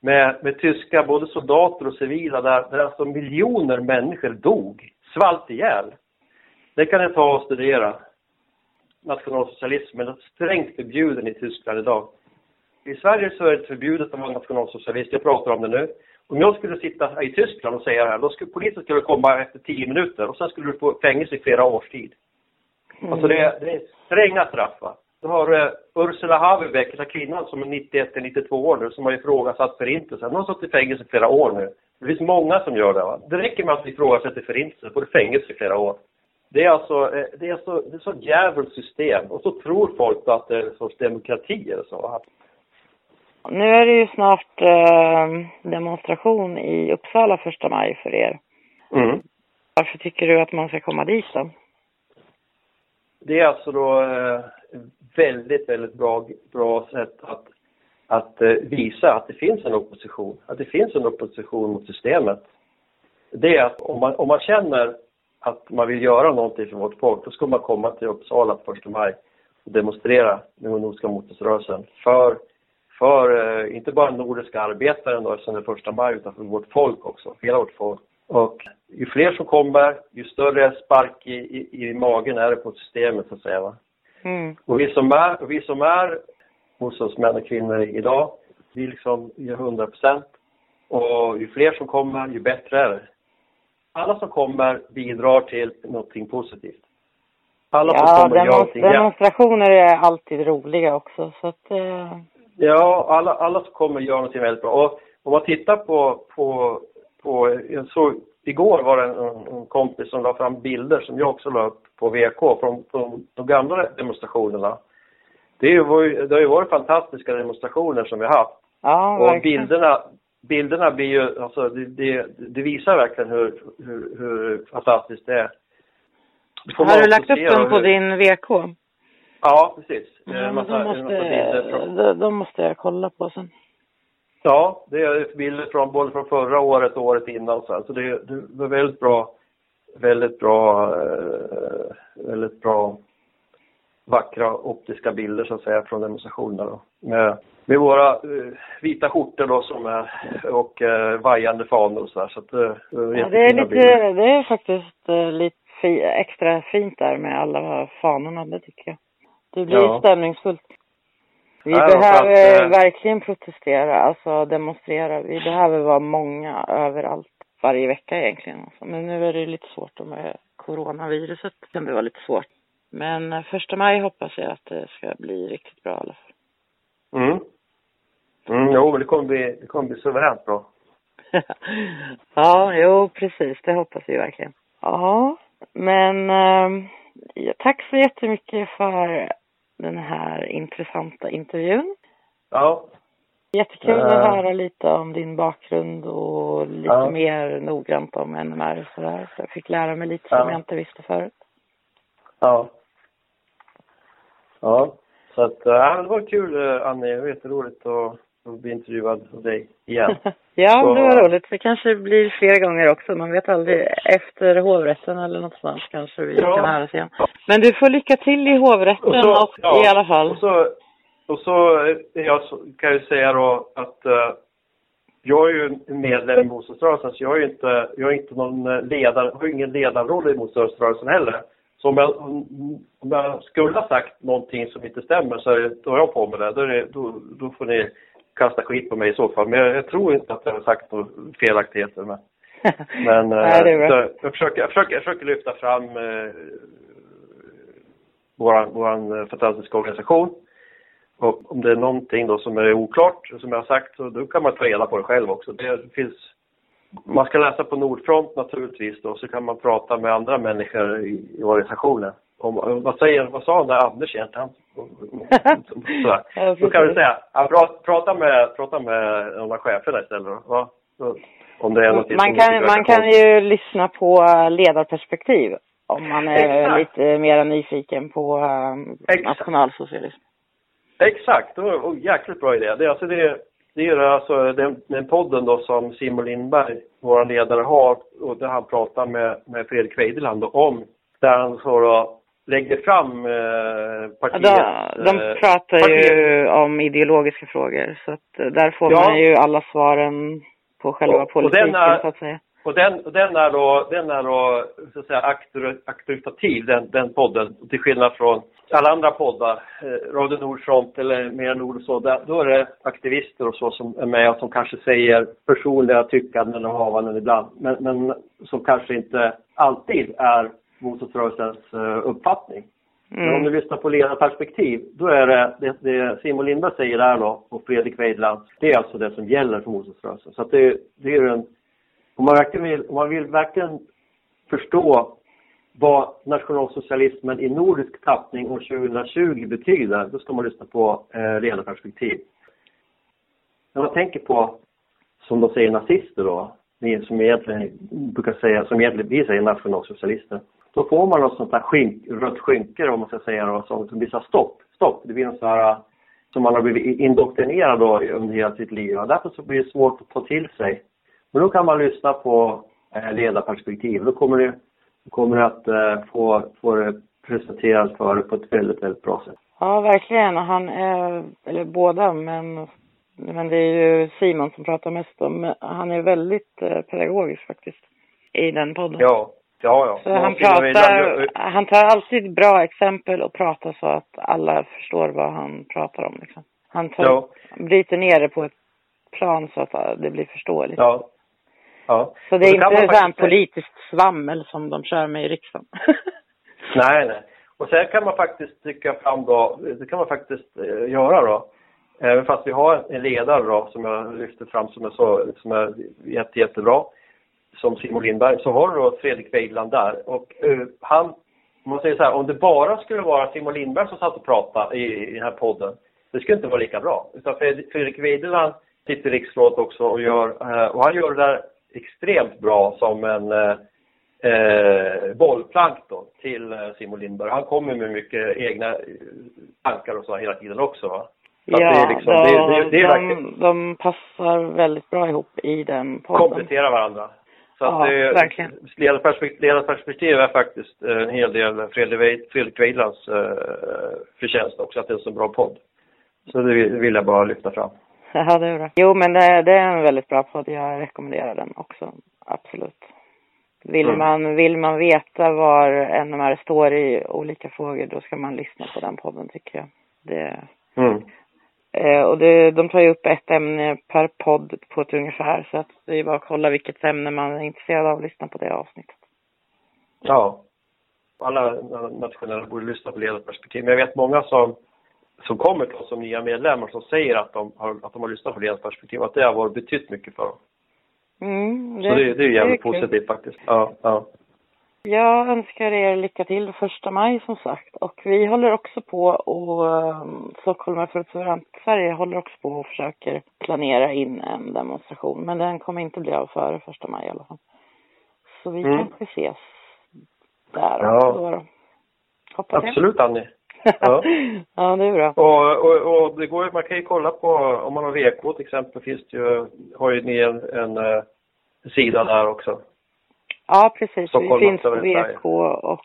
med, med tyska, både soldater och civila, där, där alltså miljoner människor dog, svalt ihjäl. Det kan ni ta och studera. Nationalsocialismen är strängt förbjuden i Tyskland idag. I Sverige så är det förbjudet att vara nationalsocialist, jag pratar om det nu. Om jag skulle sitta i Tyskland och säga det här, då skulle polisen skulle komma efter tio minuter och sen skulle du få fängelse i flera års tid. Alltså det, är- det är stränga straff va. Du har uh, Ursula Haverbeck, den här kvinnan som är 91 till 92 år nu, som har ifrågasatt förintelsen. Hon har suttit i fängelse i flera år nu. Det finns många som gör det va. Det räcker med att ifrågasätta förintelsen, får du fängelse i flera år. Det är alltså, eh, det är så, det är så djävulskt system. Och så tror folk att det är en sorts demokrati eller så. Nu är det ju snart eh, demonstration i Uppsala första maj för er. Mm. Varför tycker du att man ska komma dit då? Det är alltså då eh, väldigt, väldigt bra, bra sätt att, att eh, visa att det finns en opposition. Att det finns en opposition mot systemet. Det är att om man, om man känner att man vill göra någonting för vårt folk, då ska man komma till Uppsala på första maj och demonstrera med nordiska motståndsrörelsen för, för eh, inte bara nordiska arbetare då, som är första maj, utan för vårt folk också, hela vårt folk. Och ju fler som kommer, ju större spark i, i, i magen är det på systemet så att säga. Va? Mm. Och vi som är, vi som är hos oss män och kvinnor idag, vi liksom gör 100 procent. Och ju fler som kommer, ju bättre är det. Alla som kommer bidrar till någonting positivt. Alla som Ja, kommer gör demons- någonting jätte- demonstrationer är alltid roliga också så att eh, Ja, alla, alla som kommer gör någonting väldigt bra. Och om man tittar på, på, på jag såg, igår var det en, en kompis som la fram bilder som jag också la upp på VK från, från de gamla demonstrationerna. Det, är ju, var ju- det har ju varit fantastiska demonstrationer som vi har haft. ja, Och verkligen. bilderna, bilderna blir ju, alltså det, det, det visar verkligen hur, hur, hur fantastiskt det är. Har du lagt upp dem på hur- din VK? Ja, precis. Ja, massa- de måste, från- de, de måste jag kolla på sen. Ja, det är bilder från både från förra året och året innan så, så det, det var väldigt bra, väldigt bra, eh, väldigt bra vackra optiska bilder så att säga från demonstrationerna då. Med, med våra eh, vita skjortor då som är och eh, vajande fanor och så här. Så att, det var Ja, det är lite, bilder. det är faktiskt lite extra fint där med alla fanorna, det tycker jag. Det blir Ja. stämningsfullt. Vi Ja, behöver att, eh, verkligen protestera, alltså demonstrera. Vi behöver vara många överallt varje vecka egentligen. Alltså. Men nu är det lite svårt med coronaviruset. Det kan det vara lite svårt. Men eh, första maj hoppas jag att det ska bli riktigt bra i alla fall. Mm. Mm, jo, men det kommer bli, det kommer bli suveränt bra. ja, jo precis. Det hoppas vi verkligen. Ja, men eh, tack så jättemycket för den här intressanta intervjun. Ja, Jättekul att Eh. höra lite om din bakgrund och lite Ja. mer noggrant om NMR och sådär. Så jag fick lära mig lite Ja. som jag inte visste förut. Ja. Ja, så att, äh, det var kul äh, Annie. Det var jätteroligt att, att bli intervjuad av dig igen. ja, Så- det var roligt. Det kanske blir flera gånger också. Man vet aldrig. Efter hovrätten eller något sånt kanske vi Ja. kan höras igen. Men du får lycka till i hovrätten och, ja, i alla fall. Och så, och så jag, så- kan ju säga då att äh, jag är ju medlem i motståndsrörelsen så jag är ju inte, jag är inte någon äh, ledare, har ingen ledarroll i motståndsrörelsen heller. Så om jag, om jag skulle ha sagt någonting som inte stämmer så är det, då har jag på mig det. Då, det då, då får ni kasta skit på mig i så fall. Men jag, jag tror inte att jag har sagt några felaktigheter. Men, men Nej, är eh, jag, försöker, jag, försöker, jag försöker lyfta fram eh, våran, våran fantastiska organisation. Och om det är någonting då som är oklart, som jag har sagt, så då kan man ta reda på det själv också. Det finns, man ska läsa på Nordfront naturligtvis då, så kan man prata med andra människor i, i organisationen. Om, vad säger, vad sa den där Anders egentligen? Då kan du säga, ja, pra, prata med, prata med de där cheferna istället. Va? Om det är som Man kan, man kan ju lyssna på ledarperspektiv om man är Exakt. lite mer nyfiken på um, Exakt. nationalsocialism. Exakt, och, och jäkligt bra idé. Det, är alltså det, det är alltså den, den podden då som Simon Lindberg, vår ledare, har och där han pratar med, med Fredrik Weideland om, där han så då lägger fram eh, Ja, partiets... de, de eh, pratar partiets- ju om ideologiska frågor så att eh, där får Ja. man ju alla svaren på själva Och- och politiken den är- så att säga. och den, och den är då, den är då så att säga auktor, auktoritativ, den, den podden. Till skillnad från alla andra poddar, eh, Radio Nordfront eller Mer Nord och så, där, då är det aktivister och så som är med och som kanske säger personliga tyckanden och havanden ibland. Men, men som kanske inte alltid är motståndsrörelsens eh, uppfattning. Men om Mm. du lyssnar på ledarperspektiv, då är det, det, det Simon Lindberg säger där då, och Fredrik Weidland, det är alltså det som gäller för motståndsrörelsen. Så att det, det är en, om man verkligen vill, om man vill verkligen förstå vad nationalsocialismen i nordisk tappning år 2020 betyder, då ska man lyssna på eh, ledarperspektiv. När man tänker på, som de säger nazister då, ni som egentligen brukar säga, som egentligen vi säger nationalsocialister, då får man något sånt här skynk, rött skynke om man ska säga då, som, som blir så här stopp, stopp. Det blir något så här som man har blivit indoktrinerad då under hela sitt liv. Och därför så blir det svårt att ta till sig. Men då kan man lyssna på eh, ledarperspektiv. Då kommer det, då kommer det att eh, få, få det presenterat för på ett väldigt, väldigt bra sätt. Ja, verkligen. Han är, eller båda, men, men det är ju Simon som pratar mest om. Han är väldigt eh, pedagogisk faktiskt i den podden. Ja, ja, ja. Så han pratar, han tar alltid bra exempel och pratar så att alla förstår vad han pratar om liksom. Han tar, Ja, bryter ner det på ett plan så att det blir förståeligt. ja. Ja. Så det är inte man så här faktiskt- politiskt svammel som de kör med i riksdagen. Nej, nej. Och sen kan man faktiskt tycka fram då, det kan man faktiskt eh, göra då. Även fast vi har en ledare då som jag lyfter fram som är, så, som är jätte, jättebra. Som Simon Lindberg. Så har du då Fredrik Weidland där. Och eh, han, om man säger så här, om det bara skulle vara Simon Lindberg som satt och pratade i, i den här podden. Det skulle inte vara lika bra. Utan Fred- Fredrik Weidland sitter i riksrådet också och gör, eh, och han gör det där extremt bra som en eh, eh, bollplank då till Simon Lindberg. Han kommer med mycket egna tankar och så hela tiden också va. Så ja, det är liksom, det, det, det är verkligen de, passar väldigt bra ihop i den podden. komplettera varandra. Så Ja, att verkligen. ledarperspektiv, ledarperspektiv är faktiskt eh, en hel del Fredrik Weid- Fredrik Weidlands eh, förtjänst också, att det är en så bra podd. Så det vill, det vill jag bara lyfta fram. Ja, det är bra. Jo, men det, det är en väldigt bra podd. Jag rekommenderar den också. Absolut. Vill, Mm. man, vill man veta var NMR står i olika frågor, då ska man lyssna på den podden tycker jag. Det, Mm. Eh, och det, de tar ju upp ett ämne per podd på ett ungefär, så att det är bara att kolla vilket ämne man är intresserad av och lyssna på det avsnittet. Ja. Alla nationella borde lyssna på ledarperspektiv. Men jag vet många som, som kommer till oss som nya medlemmar som säger att de har, att de har lyssnat på ledarperspektiv. Att det har varit betytt mycket för dem. Mm, Så det, det är jävligt kul. positivt faktiskt. Ja, ja. Jag önskar er lycka till första maj som sagt. Och vi håller också på och um, Stockholm för ett suveränt Sverige håller också på och försöker planera in en demonstration. Men den kommer inte bli av före första maj i alla fall. Så vi Mm. kanske ses där Ja. då. då. Hoppas jag. Absolut Annie. Ja. ja, det är bra. Och, och, och det går man kan ju kolla på, om man har VK till exempel, finns det ju, har ju ni en, en, eh, sida där också. Ja, precis. Vi Stockholm finns på VK och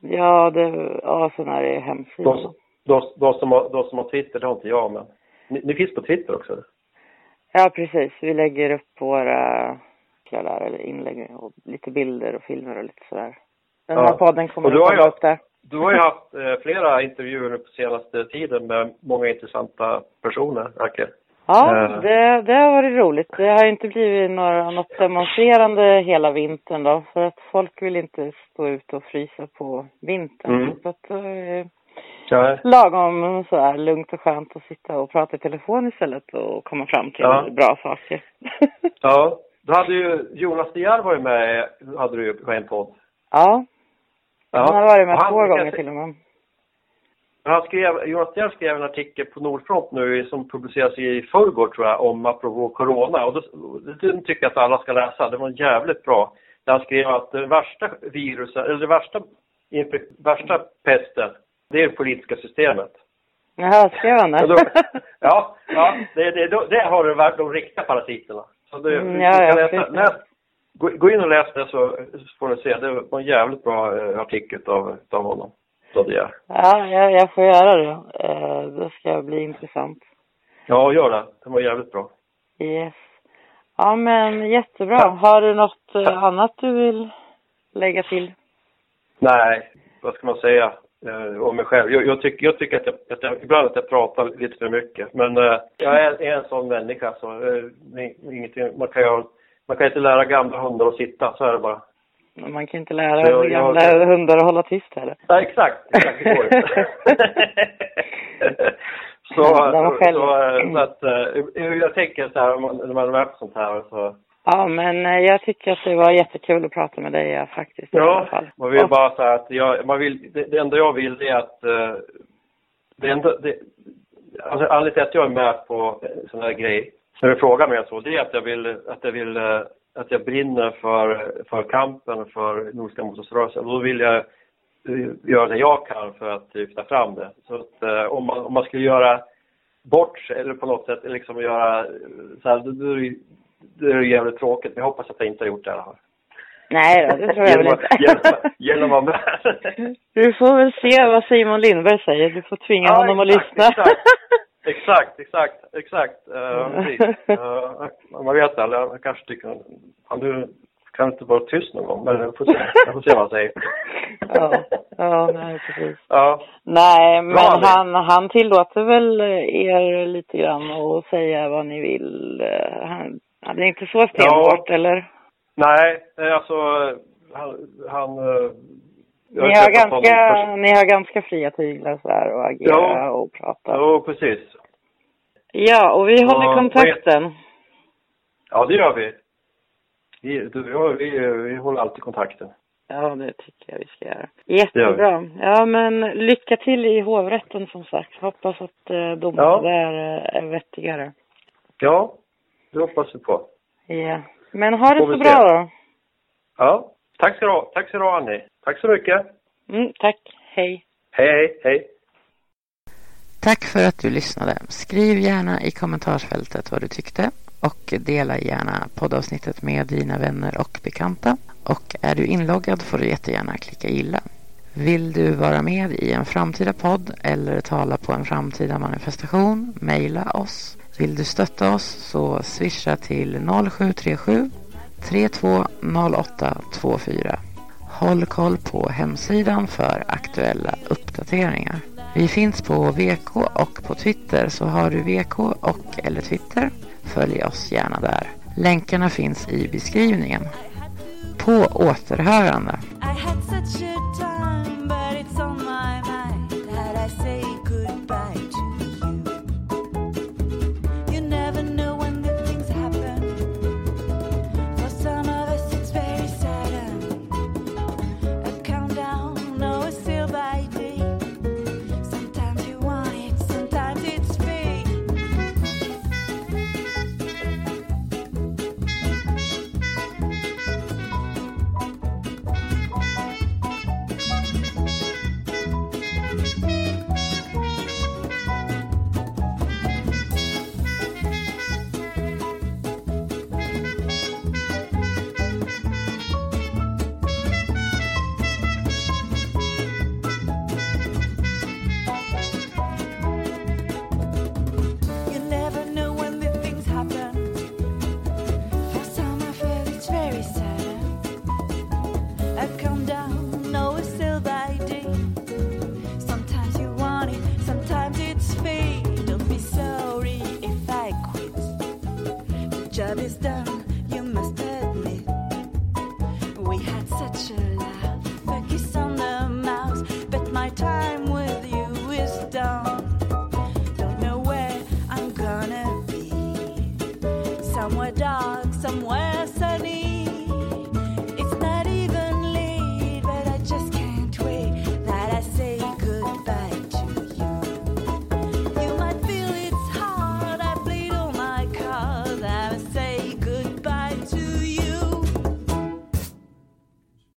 ja, det, ja, sen är det hemsidan. De, de, de, som har, de som har Twitter, det har inte jag men. Ni, ni finns på Twitter också? eller? Ja, precis. Vi lägger upp våra där, eller inlägg och lite bilder och filmer och lite sådär. Den Ja. här podden kommer att komma upp där. Du har ju haft eh, flera intervjuer på senaste tiden med många intressanta personer, verkar Ja, Eh. det, det har varit roligt. Det har inte blivit några, något demonstrerande hela vintern då, för att folk vill inte stå ute och frysa på vintern. Mm. Så att eh, Ja, lagom så här lugnt och skönt att sitta och prata i telefon istället och komma fram till Ja. bra saker. ja. Du hade ju, Jonas De Geer var ju med, hade du ju på en podd. ja, han har varit med två gånger till och med. Han skrev, Jonas Geer skrev en artikel på Nordfront nu som publiceras i förrgår tror jag, om apropå corona. Och det, den tycker jag att alla ska läsa. Det var jävligt bra. Där han skrev att det värsta viruset, eller det värsta, värsta pesten, det är det politiska systemet. Jaha, skrev han Ja, det? ja, ja det, det, det har du varit de riktiga parasiterna. Så det, Mm, ja, ja, läsa, läs, gå, gå in och läs det så, så får ni se. Det var en jävligt bra eh, artikel av, av honom. Är. Ja, jag, jag får göra det. Eh, det ska bli intressant. Ja, gör det. Det var jävligt bra. Yes. Ja, men jättebra. Har du något eh, annat du vill lägga till? Nej, vad ska man säga eh, om mig själv? Jag, jag, tycker, jag tycker att jag, att jag ibland att jag pratar lite för mycket. Men eh, jag är, är en sån människa så eh, ingenting, man kan ju man kan inte lära gamla hundar att sitta, så är det bara. Men Man kan inte lära Ja, jag- gamla hundar att hålla tyst heller. Ja, exakt. exakt det går inte. så, så, så att, eh, jag tänker så här, när man på sånt här så Ja, men eh, jag tycker att det var jättekul att prata med dig ja, faktiskt. Ja, man vill bara säga att jag, man vill, det, det enda jag vill är att eh, det enda, det, alltså anledningen till att jag är med på sån här grej, när du frågar mig så, det är att jag vill, att jag vill, att jag brinner för, för kampen för Nordiska motståndsrörelsen. Då vill jag eh, göra det jag kan för att lyfta fram det. Så att eh, om man, om man skulle göra bort sig eller på något sätt liksom göra eh, så här, då, då, är det- då är det jävligt tråkigt. Men jag hoppas att jag inte har gjort det i alla fall. Nej då, det tror jag väl inte. genom, att. Du får väl se vad Simon Lindberg säger. Du får tvinga Ja, honom att exakt, lyssna. exakt. Exakt, exakt, exakt. Uh, precis. Eh, man vet aldrig, han kanske tycker han du kan inte vara tyst någon gång, men jag får se, jag får se vad han säger. ja, ja, nej precis. Ja, Nej, men Bra, han, han tillåter väl er lite grann att säga vad ni vill. Eh, Han, han är inte så stenhårt, eller? nej, eh, alltså han, han eh, Ni har ganska, ni har ganska fria tyglar så här och agera Ja. och prata. Jo, precis. Ja, och vi håller Ja, kontakten. Ja, det gör vi. Vi, du, ja, vi, vi håller alltid kontakten. Ja, det tycker jag vi ska göra. Jättebra. Ja, men lycka till i hovrätten som sagt. Hoppas att eh, domarna Ja. där eh, är vettigare. Ja, det hoppas vi på. Ja. Men ha det så bra då. Ja, tack ska du ha. Tack ska du ha, Annie. Tack så mycket. Mm, tack. Hej. Hej, hej, hej. Tack för att du lyssnade. Skriv gärna i kommentarsfältet vad du tyckte och dela gärna poddavsnittet med dina vänner och bekanta. Och är du inloggad får du jättegärna klicka gilla. Vill du vara med i en framtida podd eller tala på en framtida manifestation? Mejla oss. Vill du stötta oss så swisha till 0737 320824. Håll koll på hemsidan för aktuella uppdateringar. Vi finns på VK och på Twitter så har du VK och eller Twitter, följ oss gärna där. Länkarna finns i beskrivningen. På återhörande.